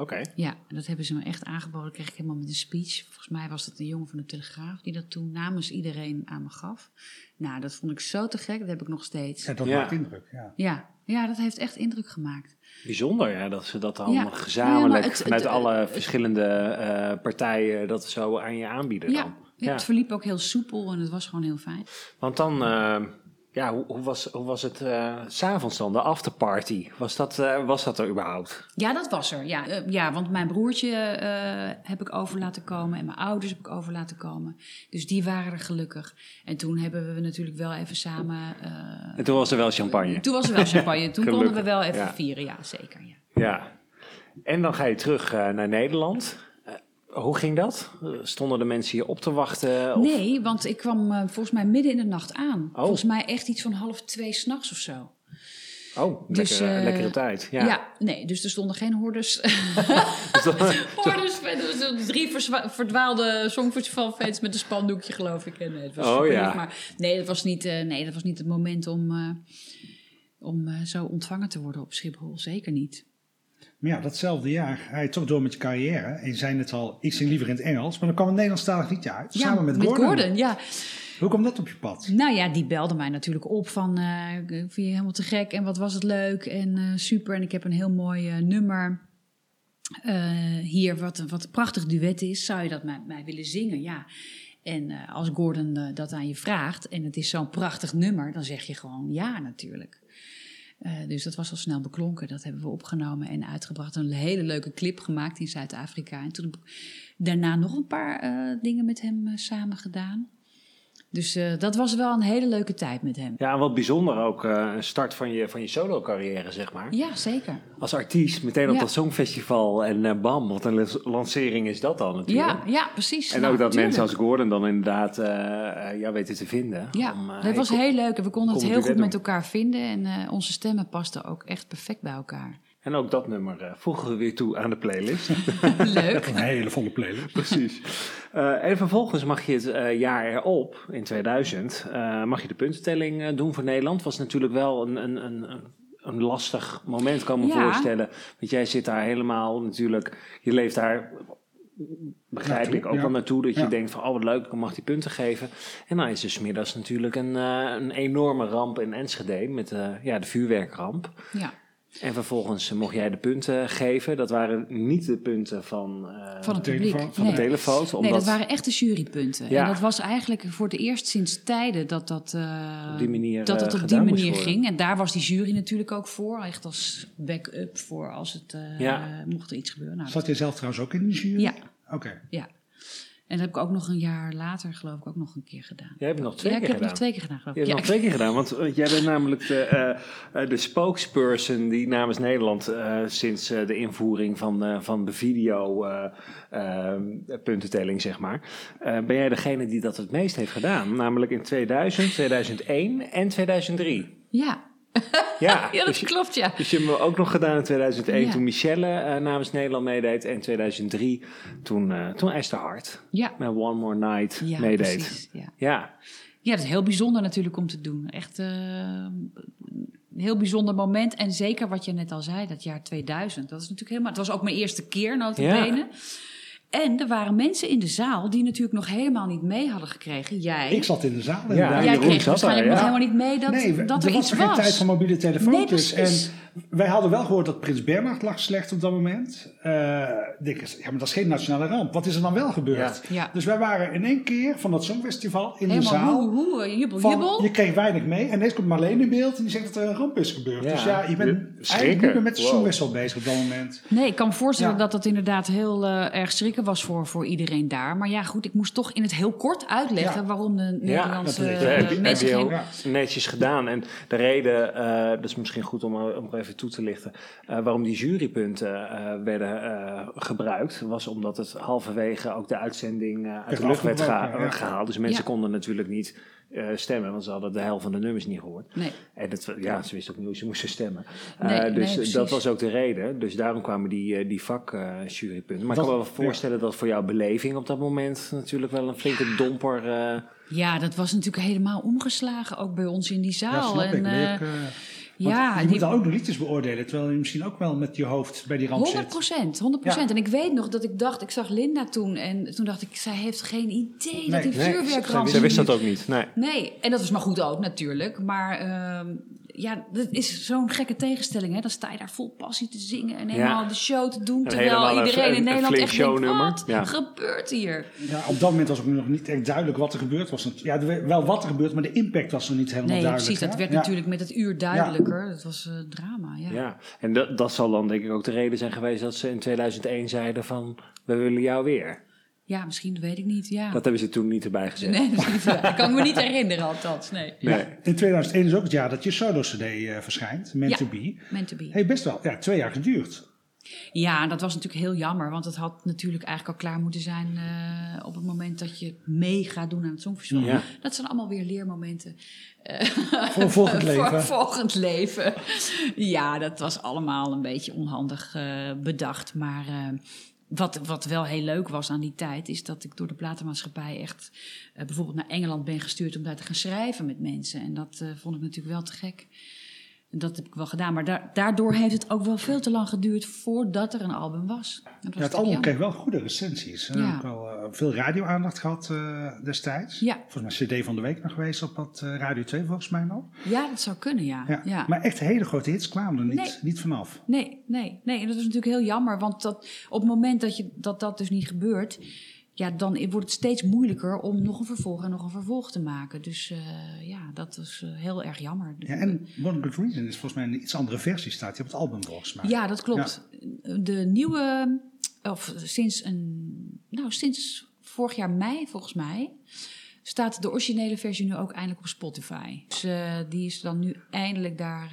Oké. Ja, en dat hebben ze me echt aangeboden. Dat kreeg ik helemaal met een speech. Volgens mij was dat een jongen van de Telegraaf die dat toen namens iedereen aan me gaf. Nou, dat vond ik zo te gek. Dat heb ik nog steeds. Ja, dat Ja. maakt indruk. Ja. Ja, ja dat heeft echt indruk gemaakt. Bijzonder ja, dat ze dat dan Ja. gezamenlijk Ja, maar het- vanuit het- alle het- verschillende eh, partijen dat zo aan je aanbieden Ja, dan. ja, het verliep ook heel soepel en het was gewoon heel fijn. Want dan, eh, ja, hoe, hoe, was, hoe was het s s'avonds dan, de afterparty? Was dat, eh, was dat er überhaupt? Ja, dat was er. Ja, Eh, ja want mijn broertje heb ik over laten komen en mijn ouders heb ik over laten komen. Dus die waren er gelukkig. En toen hebben we natuurlijk wel even samen. En toen was er wel champagne. toen was er wel champagne. Toen konden we wel even ja. vieren, ja, zeker. Ja. Ja. En dan ga je terug naar Nederland. Eh, hoe ging dat? Eh, Stonden de mensen hier op te wachten? Of- Nee, want ik kwam eh, volgens mij midden in de nacht aan. Oh. Volgens mij echt iets van half twee s'nachts of zo. Oh, Dus, lekkere, eh, lekkere tijd. Ja. Ja. nee, dus er stonden geen hordes. hordes met dus drie verdwaalde songfestivalfans met een spandoekje, geloof ik. En, nee, het was Oh, super ja. maar nee, dat was niet, eh, nee, dat was niet het moment om, eh, om eh, zo ontvangen te worden op Schiphol. Zeker niet. Maar ja, datzelfde jaar ga je toch door met je carrière. En je zei net al, ik zing liever in het Engels. Maar dan kwam een Nederlandstalig liedje uit. Samen met, Gordon. ja. Hoe kwam dat op je pad? Nou ja, die belde mij natuurlijk op van, eh, vind je helemaal te gek en wat was het leuk en eh, super. En ik heb een heel mooi eh, nummer hier, wat, wat een prachtig duet is. Zou je dat met mij willen zingen? Ja. En als Gordon dat aan je vraagt en het is zo'n prachtig nummer, dan zeg je gewoon ja natuurlijk. Eh, dus dat was al snel beklonken. Dat hebben we opgenomen en uitgebracht. Een hele leuke clip gemaakt in Zuid-Afrika. En toen daarna nog een paar eh, dingen met hem eh, samen gedaan. Dus eh, dat was wel een hele leuke tijd met hem. Ja, en wat bijzonder ook, eh, een start van je, van je solo-carrière, zeg maar. Ja, zeker. Als artiest, meteen op Ja. dat Songfestival en eh, bam, wat een lancering is dat dan natuurlijk. Ja, ja, precies. En Nou, ook dat tuurlijk. mensen als Gordon dan inderdaad ja, weten te vinden. Ja, Om, dat was heel leuk. En we konden het heel goed met elkaar vinden. En onze stemmen pasten ook echt perfect bij elkaar. En ook dat nummer eh, voegen we weer toe aan de playlist. Leuk. Een hele volle playlist. Precies. Eh, en vervolgens mag je het eh, jaar erop, in 2000, eh, mag je de puntentelling eh, doen voor Nederland. Was natuurlijk wel een, een, een, een- lastig moment, kan ik me Ja. voorstellen. Want jij zit daar helemaal natuurlijk, je leeft daar, begrijp Naartoe, ik, ook ja. wel naartoe. Dat je Ja. denkt van, oh wat leuk, ik mag die punten geven. En dan is er 's middags natuurlijk een, een enorme ramp in Enschede met eh, ja, de vuurwerkramp. Ja, En vervolgens mocht jij de punten geven. Dat waren niet de punten van, eh, van het publiek. van nee. de telefoon. Nee, Omdat dat waren echte jurypunten. Ja. En dat was eigenlijk voor het eerst sinds tijden dat dat, eh, Op die manier, dat eh, het op die manier ging. En daar was die jury natuurlijk ook voor. Echt als backup voor als het eh, Ja. mocht er iets gebeuren. Nou, Zat jij zelf trouwens ook in de jury? Ja. Oké. ja. En dat heb ik ook nog een jaar later, geloof ik, ook nog een keer gedaan. Jij hebt het nog twee ja, keer ik heb gedaan. het nog twee keer gedaan, geloof Je ik. hebt Ja. nog twee keer gedaan, want eh, jij bent namelijk de, eh, de spokesperson die namens Nederland sinds de invoering van, van de video eh, eh, puntentelling, zeg maar, ben jij degene die dat het meest heeft gedaan. Namelijk in 2000, 2001 en 2003. Ja. Ja, ja, dat dus je- klopt, ja. Dus je hebt hem ook nog gedaan in 2001 Ja. toen Michelle eh, namens Nederland meedeed. En 2003 toen, eh toen Esther Hart Ja, met One More Night ja meedeed. precies. Ja. Ja, ja, dat is heel bijzonder natuurlijk om te doen. Echt eh, een heel bijzonder moment. En zeker wat je net al zei, dat jaar 2000. Dat is natuurlijk helemaal... Het was ook mijn eerste keer, notabene. En er waren mensen in de zaal die natuurlijk nog helemaal niet mee hadden gekregen. Jij. Ik zat in de zaal Ja. Jij kreeg waarschijnlijk daar, nog ja. helemaal niet mee dat, nee, dat er er was iets nog geen was. tijd van mobiele telefoontjes. Nee, precies. en wij hadden wel gehoord dat Prins Bernhard lag slecht op dat moment. Eh denk ja, maar dat is geen nationale ramp. Wat is er dan wel gebeurd? Ja. Ja. Dus wij waren in één keer van dat Songfestival in de zaal. hoe, hoe, jubel, Van, jubel. je kreeg weinig mee en ineens komt Marleen in beeld en die zegt dat er een ramp is gebeurd. Ja, dus ja, je bent eigenlijk niet meer met de Wow. Songfestival bezig op dat moment. Nee, ik kan me voorstellen Ja. dat dat inderdaad heel eh, erg schrikken was voor, voor iedereen daar. Maar ja, goed, ik moest toch in het heel kort uitleggen Ja. waarom de Nederlandse dat eh, ik. heb, je- heb mensen je geen... ook netjes gedaan. En de reden, eh, dat is misschien goed om, om nog even toe te lichten, eh, waarom die jurypunten eh, werden eh, gebruikt, was omdat het halverwege ook de uitzending eh, uit de lucht werd geha- afgebroken, ja. gehaald. Dus mensen Ja. konden natuurlijk niet eh, stemmen, want ze hadden de helft van de nummers niet gehoord. Nee. En het, ja, ze wisten ook niet hoe ze moesten stemmen. Nee, Eh, nee, dus dat was ook de reden. Dus daarom kwamen die, eh, die vakjurypunten. maar ik Dat- kan me wel voorstellen dat voor jouw beleving op dat moment natuurlijk wel een flinke domper... eh, Ja, dat was natuurlijk helemaal omgeslagen, ook bij ons in die Ja, zaal. snap en, ik. Ja, je die- moet dan ook nog liedjes beoordelen, terwijl je misschien ook wel met je hoofd bij die ramp 100 zit. procent, 100 procent. Ja. En ik weet nog dat ik dacht, ik zag Linda toen en toen dacht ik, zij heeft geen idee Nee, dat die nee, vuurwerkramp... Ze wist dat ook niet. Nee. Nee, en dat was maar goed ook natuurlijk. Maar ehm, ja, dat is zo'n gekke tegenstelling. Hè? Dan sta je daar vol passie te zingen en helemaal de show te doen. Terwijl iedereen een- in een Nederland echt denkt, wat Ja. gebeurt hier? Ja, op dat moment was ook nog niet echt duidelijk wat er gebeurd was. Ja, wel wat er gebeurd, maar de impact was nog niet helemaal Nee, duidelijk. precies. Dat werd Ja. natuurlijk met het uur duidelijker. Dat was eh, drama, ja. Ja, en dat, dat zal dan denk ik ook de reden zijn geweest dat ze in 2001 zeiden van, we willen jou weer. Ja, misschien, dat weet ik niet. Ja. Dat hebben ze toen niet erbij gezet. Nee, dat is niet waar. Ik kan me niet herinneren althans, nee. Nee. Ja, in 2001 is ook het jaar dat je solo-cd eh, verschijnt, Meant Ja. to Be. Meant to be. Heeft best wel ja, twee jaar geduurd. Ja, dat was natuurlijk heel jammer, want het had natuurlijk eigenlijk al klaar moeten zijn eh, op het moment dat je mee gaat doen aan het Songfestival. Ja. Dat zijn allemaal weer leermomenten. eh, Voor volgend leven. Voor volgend leven. Ja, dat was allemaal een beetje onhandig bedacht. Maar eh, wat, wat wel heel leuk was aan die tijd, is dat ik door de platenmaatschappij echt eh, bijvoorbeeld naar Engeland ben gestuurd om daar te gaan schrijven met mensen. En dat eh, vond ik natuurlijk wel te gek. Dat heb ik wel gedaan. Maar da- daardoor heeft het ook wel veel te lang geduurd voordat er een album was. Dat was Ja, het album jammer. kreeg wel goede recensies. Ja. ook wel eh, veel radio-aandacht gehad eh, destijds. Ja. Volgens mij CD van de Week nog geweest op wat eh, Radio 2 volgens mij nog. Ja, dat zou kunnen, ja. Ja. ja. Maar echt hele grote hits kwamen er niet, Nee. niet vanaf. Nee, nee, nee. En dat is natuurlijk heel jammer. Want dat, op het moment dat, je, dat dat dus niet gebeurt... Ja, dan wordt het steeds moeilijker om nog een vervolg en nog een vervolg te maken. Dus eh, ja, dat is eh, heel erg jammer. Ja, en One Good Reason is volgens mij een iets andere versie staat die op het album volgens mij. Ja, dat klopt. De nieuwe, of sinds een, nou sinds vorig jaar mei volgens mij, staat de originele versie nu ook eindelijk op Spotify. Dus eh, die is dan nu eindelijk daar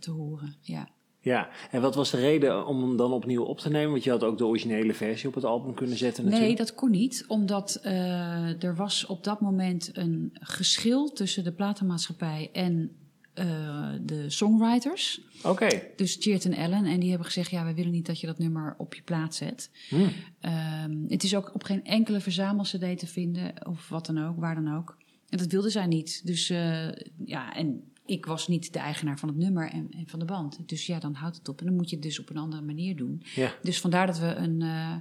te horen. Ja. Ja, en wat was de reden om hem dan opnieuw op te nemen? Want je had ook de originele versie op het album kunnen zetten Nee, natuurlijk. dat kon niet, omdat eh, er was op dat moment een geschil tussen de platenmaatschappij en eh, de songwriters. Oké. Dus Cheert en Ellen. En die hebben gezegd, ja, we willen niet dat je dat nummer op je plaat zet. Hm. Ehm, het is ook op geen enkele verzamel-cd te vinden, of wat dan ook, waar dan ook. En dat wilden zij niet. Dus eh, ja, en ik was niet de eigenaar van het nummer en, en van de band. Dus ja, dan houdt het op. En dan moet je het dus op een andere manier doen. Ja. Dus vandaar dat we een, eh,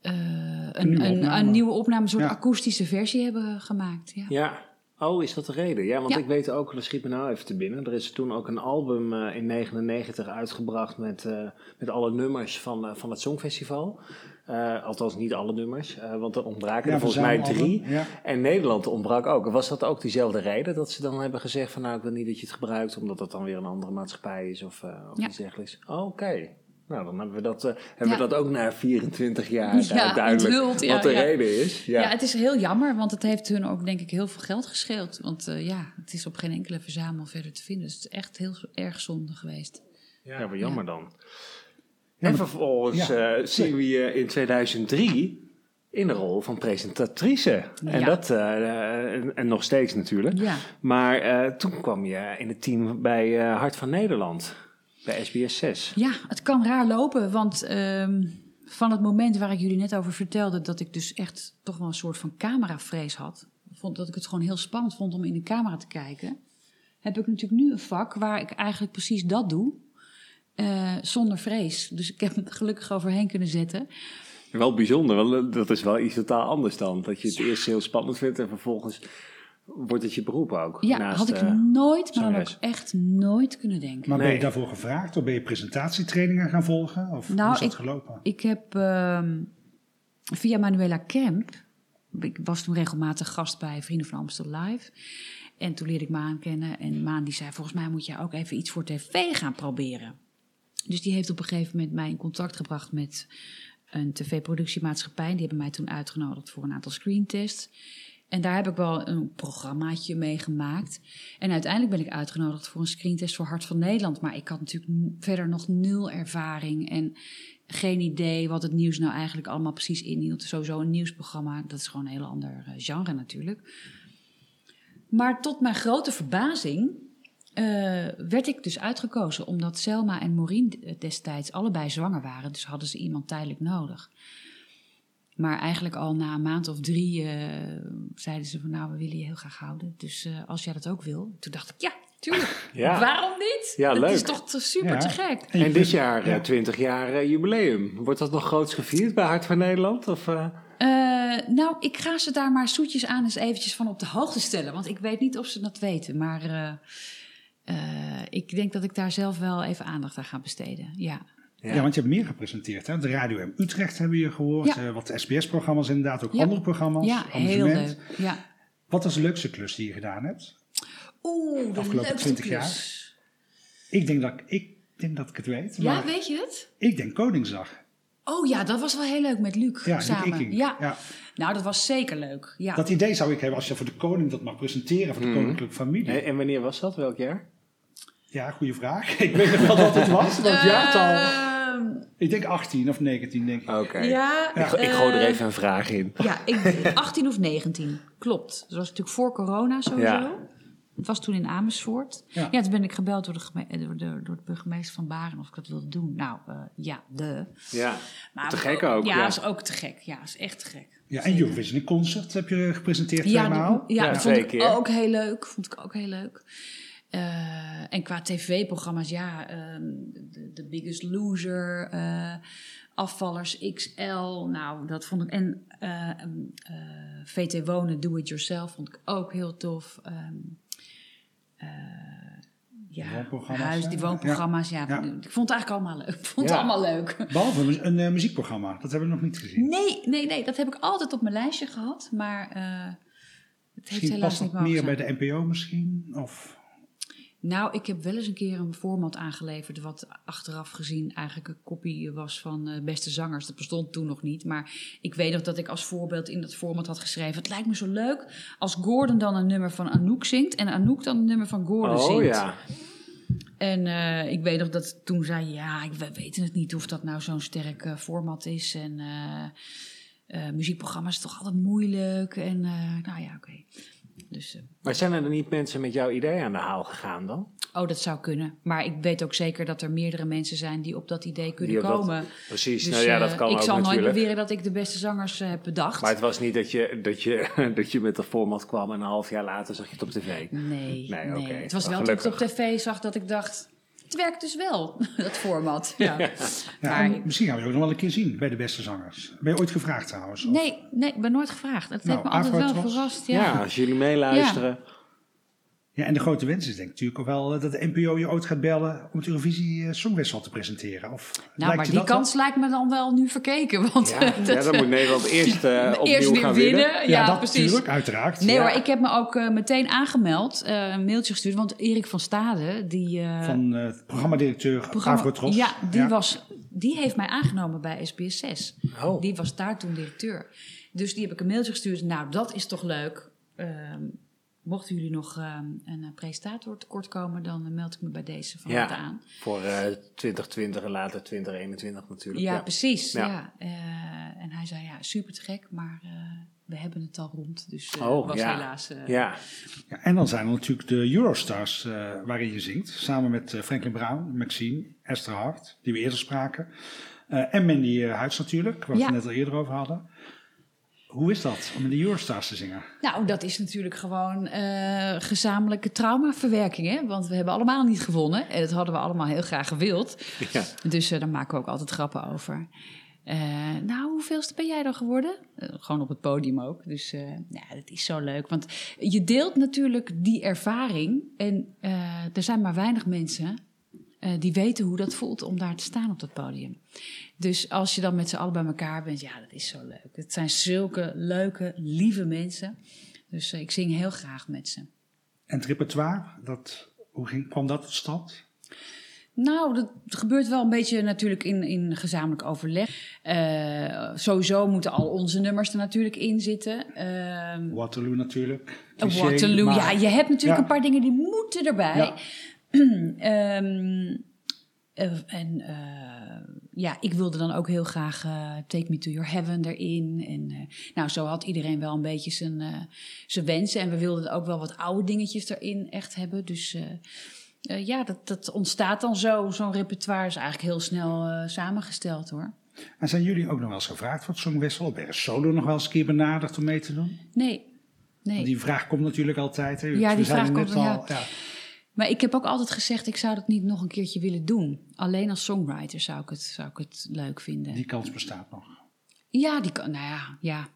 eh, een, nieuwe een, opname. een nieuwe opname, een soort Ja. akoestische versie hebben gemaakt. Ja. Ja. Oh, is dat de reden? Ja, want Ja. ik weet ook, dat schiet me nou even te binnen. Er is toen ook een album eh, in 99 uitgebracht met, eh, met alle nummers van, eh, van het Songfestival. Eh, althans, niet alle nummers, eh, want er ontbraken Ja, er volgens mij drie. ja. En Nederland ontbrak ook. Was dat ook diezelfde reden dat ze dan hebben gezegd van nou, ik wil niet dat je het gebruikt, omdat dat dan weer een andere maatschappij is of, eh of Ja. iets dergelijks? Oh, Oké. Nou, dan hebben we dat, eh, hebben Ja. we dat ook na 24 jaar Ja, duidelijk onthuld, ja, wat de ja. reden is. Ja. Ja. het is heel jammer, want het heeft hun ook denk ik heel veel geld gescheeld. Want eh, ja, het is op geen enkele verzamel verder te vinden. Dus het is echt heel erg zonde geweest. Ja, maar jammer dan. En vervolgens ja. eh, zien we je in 2003 in de rol van presentatrice. En Ja. dat, eh, en, en nog steeds natuurlijk. Ja, Maar eh, toen kwam je in het team bij Hart van Nederland, bij SBS 6. ja het kan raar lopen, want ehm, van het moment waar ik jullie net over vertelde... dat ik dus echt toch wel een soort van cameravrees had... Vond dat ik het gewoon heel spannend vond om in de camera te kijken... heb ik natuurlijk nu een vak waar ik eigenlijk precies dat doe... eh, zonder vrees. Dus ik heb er gelukkig overheen kunnen zetten. Wel bijzonder, want dat is wel iets totaal anders dan. Dat je het eerst heel spannend vindt en vervolgens wordt het je beroep ook. Ja, naast, had ik eh, nooit, maar dan ook echt nooit kunnen denken. Maar ben je daarvoor gevraagd of ben je presentatietrainingen gaan volgen? Of Nou, hoe is dat ik- gelopen? Ik heb ehm, via Manuela Kemp, ik was toen regelmatig gast bij Vrienden van Amstel Live. En toen leerde ik Maan kennen. En Maan die zei, volgens mij moet je ook even iets voor tv gaan proberen. Dus die heeft op een gegeven moment mij in contact gebracht met een tv-productiemaatschappij. Die hebben mij toen uitgenodigd voor een aantal screentests. En daar heb ik wel een programmaatje mee gemaakt. En uiteindelijk ben ik uitgenodigd voor een screentest voor Hart van Nederland. Maar ik had natuurlijk verder nog nul ervaring en geen idee wat het nieuws nou eigenlijk allemaal precies inhield. Sowieso een nieuwsprogramma, dat is gewoon een heel ander eh, genre natuurlijk. Maar tot mijn grote verbazing eh, werd ik dus uitgekozen omdat Selma en Maureen d- destijds allebei zwanger waren. Dus hadden ze iemand tijdelijk nodig. Maar eigenlijk al na een maand of drie eh, zeiden ze van nou, we willen je heel graag houden. Dus eh, als jij dat ook wil. Toen dacht ik, ja, tuurlijk. Ja. Waarom niet? Ja, dat leuk. is toch te- super Ja. te gek. En dit jaar eh, ja. 20 jaar eh, jubileum. Wordt dat nog groots gevierd bij Hart van Nederland? Of, eh? Eh, nou, ik ga ze daar maar zoetjes aan eens eventjes van op de hoogte stellen. Want ik weet niet of ze dat weten. Maar eh, ik denk dat ik daar zelf wel even aandacht aan ga besteden. Ja. Ja. want je hebt meer gepresenteerd. Hè? De Radio M Utrecht hebben je gehoord. Ja. eh, wat SBS-programma's inderdaad, ook Ja. andere programma's. Ja, heel leuk. Ja. Wat was de leukste klus die je gedaan hebt? Oeh, de Afgelopen leukste 20 klus. Ik denk dat ik, denk dat ik het weet. Ja, maar weet je het? ik denk Koningsdag. Oh ja, dat was wel heel leuk met Luc Ja, samen. Luc. Ja. Ja. nou dat was zeker leuk. Ja. Dat idee zou ik hebben als je voor de koning dat mag presenteren, voor de Mhm. koninklijke familie. En, en wanneer was dat? Welk jaar? Ja, goede vraag. Ik weet nog wel wat het was. Dat jaartal. Ehm, Ik denk 18 of 19, denk ik. Oké. ja, Ik, ik gooi er even een vraag in. Ja, ik, 18 of 19, klopt. Dat was natuurlijk voor corona sowieso. Ja. Het was toen in Amersfoort. Ja. Ja, toen ben ik gebeld door de, geme- eh, door de, door de burgemeester van Baren of ik dat wilde doen. Nou, eh, ja, de. Ja, Maar te gek ook. Ja, Ja, is ook te gek. Ja, is echt te gek. Ja, en Eurovision Concert heb je gepresenteerd Ja, die- ja, Ja, dat vond twee ik keer. ook heel leuk. Vond ik ook heel leuk. Eh, en qua tv-programma's, ja, ehm, The Biggest Loser, eh, Afvallers XL, nou, dat vond ik. En eh, ehm, eh, VT Wonen, Do It Yourself, vond ik ook heel tof. Ehm, eh, ja, woonprogramma's, huis, die woonprogramma's, ja. Ja. Ik vond het eigenlijk allemaal leuk. Ik vond Ja. het allemaal leuk. Behalve een, muziekprogramma. Dat hebben we nog niet gezien. Nee, nee, nee, dat heb ik altijd op mijn lijstje gehad, maar eh, het heeft helaas past niet meer bij de NPO misschien? Of... Nou, ik heb wel eens een keer een format aangeleverd... wat achteraf gezien eigenlijk een kopie was van eh, Beste Zangers. Dat bestond toen nog niet. Maar ik weet nog dat ik als voorbeeld in dat format had geschreven... het lijkt me zo leuk als Gordon dan een nummer van Anouk zingt... en Anouk dan een nummer van Gordon Oh zingt. ja. En eh, ik weet nog dat toen zei... ja, ik- we weten het niet of dat nou zo'n sterk eh, format is... en muziekprogramma's is toch altijd moeilijk. En nou ja, oké. Dus... eh, Maar zijn er dan niet mensen met jouw idee aan de haal gegaan dan? Oh, dat zou kunnen. Maar ik weet ook zeker dat er meerdere mensen zijn die op dat idee kunnen dat- komen. Precies, Dus nou ja, dat eh, kan ik ook zal nooit natuurlijk. beweren dat ik de beste zangers eh, heb bedacht. Maar het was niet dat je, dat, je, dat je met dat format kwam en een half jaar later zag je het op tv. Nee, Nee, het was Nou, wel toen ik het op tv zag dat ik dacht... Het werkt dus wel, dat format. Ja. Ja, Maar misschien gaan we je ook nog wel een keer zien bij de beste zangers. Ben je ooit gevraagd trouwens? Of- Nee, nee, ik ben nooit gevraagd. Dat Nou, heeft me altijd wel verrast. Ja. Ja. als jullie meeluisteren. Ja, en de grote wens is denk ik natuurlijk ook wel eh, dat de NPO je ooit gaat bellen om het Eurovisie eh, Songfestival te presenteren. Of Nou, maar die dat kans lijkt me dan wel nu verkeken. Want Ja, eh, ja, dat- dan moet Nederland eerst eh, opnieuw eerst weer gaan winnen. winnen. Ja, dat precies. natuurlijk, uiteraard. Nee Ja. hoor, ik heb me ook meteen aangemeld, eh, een mailtje gestuurd. Want Erik van Stade, die... eh, Van eh, programmadirecteur programma- Avrotros. Ja, die, Was, die heeft mij aangenomen bij SBS 6. Oh. Die was daar toen directeur. Dus die heb ik een mailtje gestuurd. Nou, dat is toch leuk. Ehm, mochten jullie nog ehm, een eh, presentator tekort komen, dan eh, meld ik me bij deze van Ja. harte aan. Voor eh 2020 en later 2021 natuurlijk. Ja, precies. Ja. Ja. Eh, en hij zei, ja, super te gek, maar eh, we hebben het al rond. Dus eh Oh, was ja. helaas... eh, Ja, Ja, en dan zijn er natuurlijk de Eurostars eh, waarin je zingt. Samen met eh, Franklin Brown, Maxine, Esther Hart, die we eerder spraken. Eh, en Mandy uh, Huids natuurlijk, waar we het net al eerder over hadden. Hoe is dat om in de Eurostars te zingen? Nou, dat is natuurlijk gewoon eh, gezamenlijke traumaverwerking, hè? Want we hebben allemaal niet gewonnen. En dat hadden we allemaal heel graag gewild. ja. Dus eh, daar maken we ook altijd grappen over. Eh, nou, hoeveelste ben jij dan geworden? Gewoon op het podium ook. Dus eh, ja, dat is zo leuk. Want je deelt natuurlijk die ervaring. En eh, er zijn maar weinig mensen eh, die weten hoe dat voelt om daar te staan op dat podium. Dus als je dan met z'n allen bij elkaar bent, ja, dat is zo leuk. Het zijn zulke leuke, lieve mensen. Dus eh, ik zing heel graag met ze. En het repertoire, dat, hoe ging, kwam dat tot stand? Nou, dat gebeurt wel een beetje natuurlijk in, in gezamenlijk overleg. Eh, sowieso moeten al onze nummers er natuurlijk in zitten. Ehm, Waterloo natuurlijk. Cliché, Waterloo, maar- ja, je hebt natuurlijk Ja. een paar dingen die moeten erbij. Ja. Ehm, eh, en eh, ja, ik wilde dan ook heel graag eh, Take Me To Your Heaven erin. En nou, zo had iedereen wel een beetje zijn, zijn wensen. En we wilden ook wel wat oude dingetjes erin echt hebben. Dus ja, dat, dat ontstaat dan zo. Zo'n repertoire is eigenlijk heel snel samengesteld hoor. En zijn jullie ook nog wel eens gevraagd voor het Songfestival? Ben je solo nog wel eens een keer benaderd om mee te doen? Nee, nee. Want die vraag komt natuurlijk altijd. Hè? Ja, die vraag komt, al, ja. Maar ik heb ook altijd gezegd, ik zou dat niet nog een keertje willen doen. Alleen als songwriter zou ik het, zou ik het leuk vinden. Die kans bestaat nog. Ja, die kan, nou ja, ja.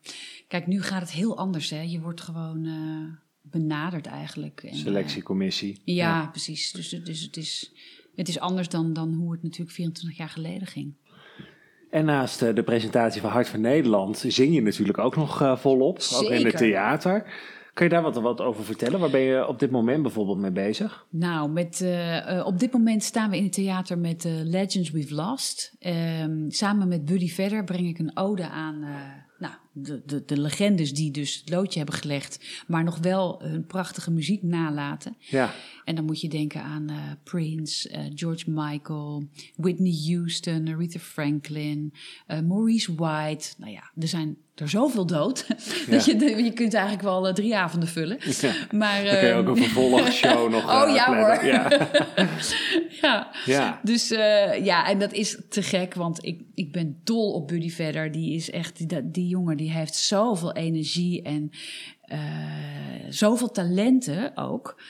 Kijk, nu gaat het heel anders, hè. Je wordt gewoon eh, benaderd eigenlijk. En, eh, Selectiecommissie. ja, precies. Dus, het- dus het, is, het is anders dan, dan hoe het natuurlijk 24 jaar geleden ging. En naast eh, de presentatie van Hart van Nederland zing je natuurlijk ook nog eh, volop. Ook in het Zeker. theater. Kan je daar wat, over vertellen? Waar ben je op dit moment bijvoorbeeld mee bezig? Nou, met, eh, eh, op dit moment staan we in het theater met eh, Legends We've Lost. Ehm, samen met Buddy Vedder breng ik een ode aan nou, de, de, de legendes die dus het loodje hebben gelegd, maar nog wel hun prachtige muziek nalaten. Ja, En dan moet je denken aan eh, Prince, eh, George Michael, Whitney Houston, Aretha Franklin, eh, Maurice White. Nou ja, er zijn er zoveel dood dat je, je kunt eigenlijk wel drie avonden vullen. Ja. Maar, dan kun je ook ehm, een vervolgshow nog Oh, ja, hoor. Ja. ja. ja. Dus ja, en dat is te gek, want ik, ik ben dol op Buddy Vedder. Die is echt, die, die jongen die heeft zoveel energie en eh, zoveel talenten ook.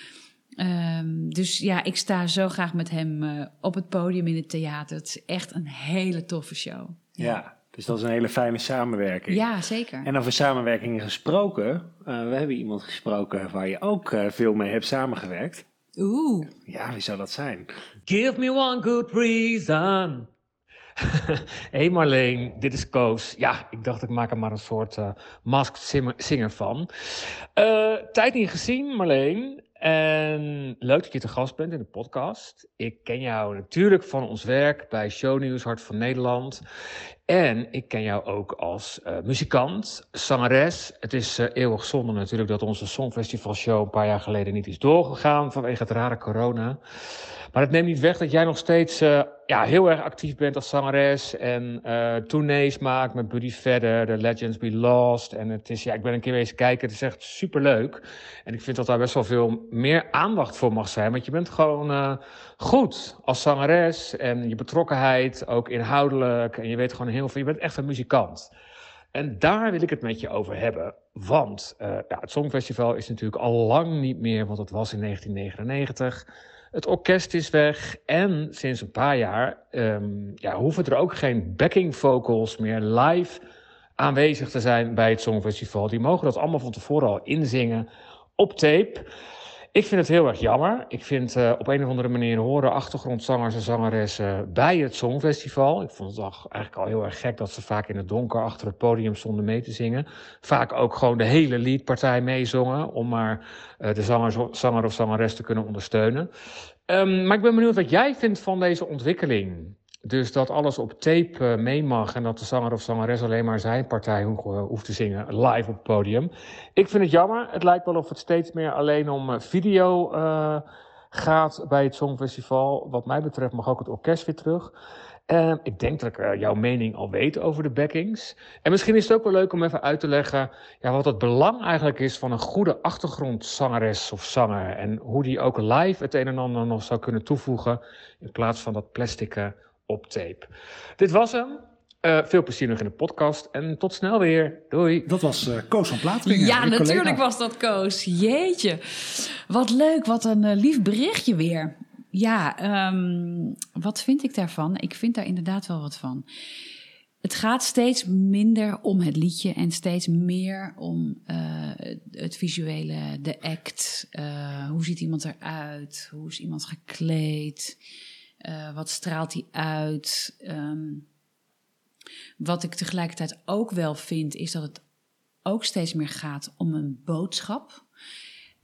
Ehm, dus ja, ik sta zo graag met hem eh, op het podium in het theater. Het is echt een hele toffe show. ja, dus dat is een hele fijne samenwerking. Ja, zeker. En over samenwerkingen gesproken. eh, we hebben iemand gesproken waar je ook eh, veel mee hebt samengewerkt. Oeh. Ja, wie zou dat zijn? Give me one good reason. hey Marleen, dit is Koos. Ja, ik dacht ik maak er maar een soort eh masked singer van. Eh, tijd niet gezien, Marleen. En leuk dat je te gast bent in de podcast. Ik ken jou natuurlijk van ons werk bij Shownieuws Hart van Nederland. En ik ken jou ook als eh, muzikant, zangeres. Het is eh, eeuwig zonde natuurlijk dat onze Songfestivalshow een paar jaar geleden niet is doorgegaan vanwege het rare corona. Maar het neemt niet weg dat jij nog steeds eh, ja, heel erg actief bent als zangeres. En tournees maakt met Buddy Vedder, The Legends Be Lost. En het is, ja, ik ben een keer eens kijken, het is echt superleuk. En ik vind dat daar best wel veel meer aandacht voor mag zijn. Want je bent gewoon goed als zangeres. En je betrokkenheid, ook inhoudelijk. En je weet gewoon heel veel, je bent echt een muzikant. En daar wil ik het met je over hebben. Want eh, het Songfestival is natuurlijk al lang niet meer, want het was in 1999. Het orkest is weg en sinds een paar jaar ehm, ja, hoeven er ook geen backing vocals meer live aanwezig te zijn bij het Songfestival. Die mogen dat allemaal van tevoren al inzingen op tape. Ik vind het heel erg jammer. Ik vind eh, op een of andere manier horen achtergrondzangers en zangeressen bij het Songfestival. Ik vond het eigenlijk al heel erg gek dat ze vaak in het donker achter het podium stonden mee te zingen. Vaak ook gewoon de hele liedpartij meezongen om maar eh, de zanger, zanger of zangeres te kunnen ondersteunen. Ehm, maar ik ben benieuwd wat jij vindt van deze ontwikkeling. Dus dat alles op tape eh, mee mag en dat de zanger of zangeres alleen maar zijn partij eh, hoeft te zingen live op het podium. Ik vind het jammer. Het lijkt wel of het steeds meer alleen om eh, video gaat bij het Songfestival. Wat mij betreft mag ook het orkest weer terug. Ik denk dat ik jouw mening al weet over de backings. En misschien is het ook wel leuk om even uit te leggen ja, wat het belang eigenlijk is van een goede achtergrondzangeres of zanger. En hoe die ook live het een en ander nog zou kunnen toevoegen in plaats van dat plastic op tape. Dit was hem. Eh, veel plezier nog in de podcast en tot snel weer. Doei. Dat was eh Koos van Plaatwingen. Ja, collega. natuurlijk was dat Koos. Jeetje. Wat leuk, wat een eh, lief berichtje weer. Ja, ehm, wat vind ik daarvan? Ik vind daar inderdaad wel wat van. Het gaat steeds minder om het liedje en steeds meer om eh, het visuele, de act. Eh, hoe ziet iemand eruit? Hoe is iemand gekleed? Eh, wat straalt hij uit? Ehm, wat ik tegelijkertijd ook wel vind, is dat het ook steeds meer gaat om een boodschap.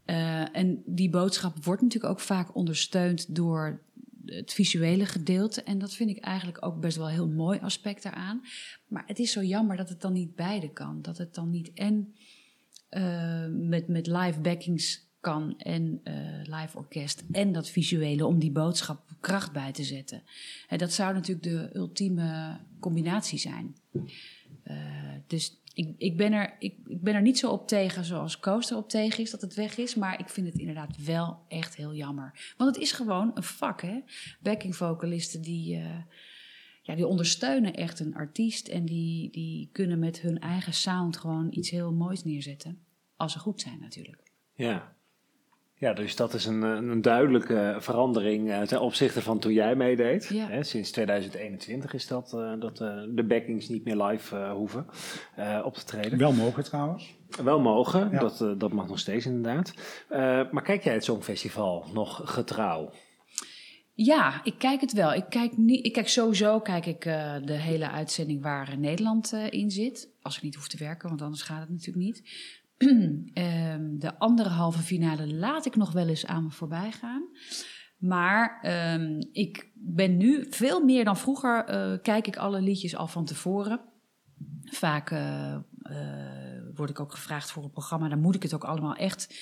Eh, en die boodschap wordt natuurlijk ook vaak ondersteund door het visuele gedeelte. En dat vind ik eigenlijk ook best wel een heel mooi aspect daaraan. Maar het is zo jammer dat het dan niet beide kan. Dat het dan niet en eh, met, met live backings kan en eh, live orkest en dat visuele om die boodschap kracht bij te zetten. En dat zou natuurlijk de ultieme combinatie zijn. Eh, dus ik, ik, ben er, ik, ik ben er niet zo op tegen zoals Coaster op tegen is dat het weg is. Maar ik vind het inderdaad wel echt heel jammer. Want het is gewoon een vak, hè? Backing vocalisten die, eh, ja, die ondersteunen echt een artiest. En die, die kunnen met hun eigen sound gewoon iets heel moois neerzetten. Als ze goed zijn natuurlijk. Ja. Ja, dus dat is een, een duidelijke verandering eh, ten opzichte van toen jij meedeed. Ja. Sinds 2021 is dat, eh, dat eh, de backings niet meer live eh, hoeven eh, op te treden. Wel mogen trouwens. Wel mogen, Ja. dat, eh, dat mag nog steeds inderdaad. Eh, maar kijk jij het Songfestival nog getrouw? Ja, ik kijk het wel. Ik kijk, niet, ik kijk sowieso kijk ik, eh, de hele uitzending waar eh, Nederland eh, in zit. Als ik niet hoef te werken, want anders gaat het natuurlijk niet. Ehm, de andere halve finale laat ik nog wel eens aan me voorbij gaan. Maar ehm, ik ben nu veel meer dan vroeger. eh, kijk ik alle liedjes al van tevoren. Vaak eh, eh, word ik ook gevraagd voor een programma. Dan moet ik het ook allemaal echt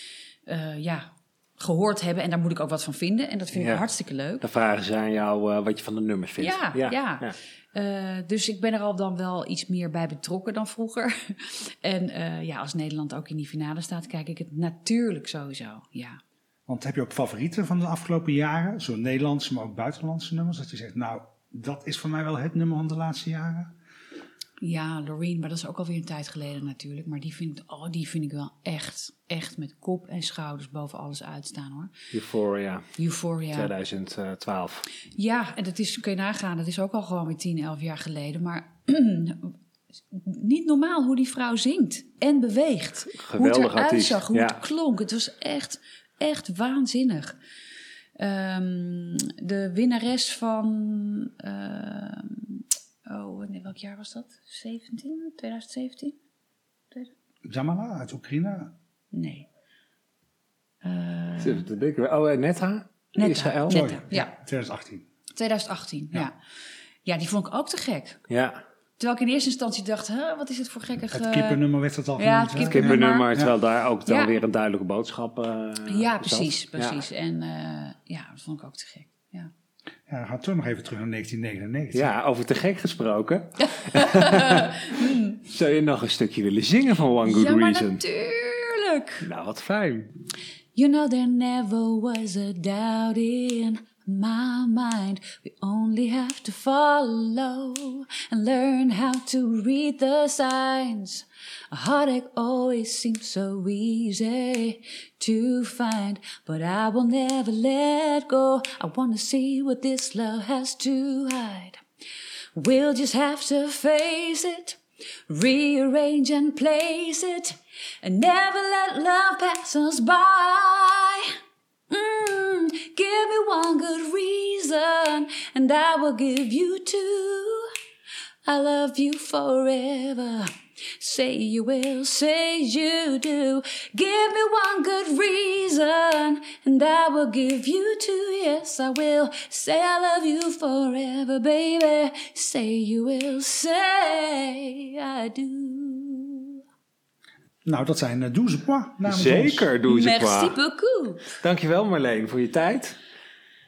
ja, gehoord hebben. En daar moet ik ook wat van vinden. En dat vind Ja. ik hartstikke leuk. Dan vragen ze aan jou eh, wat je van de nummers vindt. Ja, ja. Eh, dus ik ben er al dan wel iets meer bij betrokken dan vroeger. en eh, ja, als Nederland ook in die finale staat, kijk ik het natuurlijk sowieso. Ja. Want heb je ook favorieten van de afgelopen jaren? Zo Nederlandse, maar ook buitenlandse nummers. Dat je zegt, nou, dat is voor mij wel het nummer van de laatste jaren. Ja, Loreen, maar dat is ook alweer een tijd geleden natuurlijk. Maar die vind, oh, die vind ik wel echt, echt met kop en schouders boven alles uitstaan hoor. Euphoria Euphoria. 2012. Ja, en dat is, kun je nagaan, dat is ook al gewoon weer 10, 11 jaar geleden. Maar niet normaal hoe die vrouw zingt en beweegt. hoe Geweldig het eruit zag, hoe ja. het klonk. Het was echt, echt waanzinnig. Ehm, de winnares van... ehm, oh, nee, welk jaar was dat? 17? 2017? Jamala uit Oekraïne. Nee. Eh, Zit het te denken. Oh, eh, Netta? Netta, Israël? Netta. Sorry, ja. 2018. 2018, ja. ja. die vond ik ook te gek. Ja, Terwijl ik in eerste instantie dacht, huh, wat is het voor gekkig... Het eh, kippennummer werd het al ja, genoemd. het hè? kippennummer, nummer. terwijl daar ook dan Ja. weer een duidelijke boodschap eh Ja, zat. precies, Ja. precies. En eh, ja, dat vond ik ook te gek. Ja. We gaan toch nog even terug naar 1999. Ja, over te gek gesproken. Zou je nog een stukje willen zingen van One Good ja, maar Reason? natuurlijk. Nou, wat fijn. You know there never was a doubt in my mind. We only have to follow and learn how to read the signs. A heartache always seems so easy to find, but I will never let go. I want to see what this love has to hide. We'll just have to face it, rearrange and place it, and never let love pass us by. Mm, give me one good reason, and I will give you two. I love you forever. Say you will, say you do. Give me one good reason, and I will give you two. Yes, I will. Say I love you forever, baby. Say you will, say I do. Nou, dat zijn uh, douze pois namens ons. Zeker, doe ze Merci qua. beaucoup. Dankjewel Marleen voor je tijd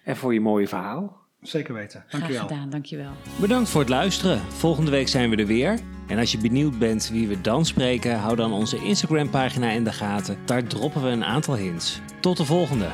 en voor je mooie verhaal. Zeker weten. Graag Dankjewel. gedaan, dankjewel. Bedankt voor het luisteren. Volgende week zijn we er weer. En als je benieuwd bent wie we dan spreken, hou dan onze Instagram pagina in de gaten. Daar droppen we een aantal hints. Tot de volgende.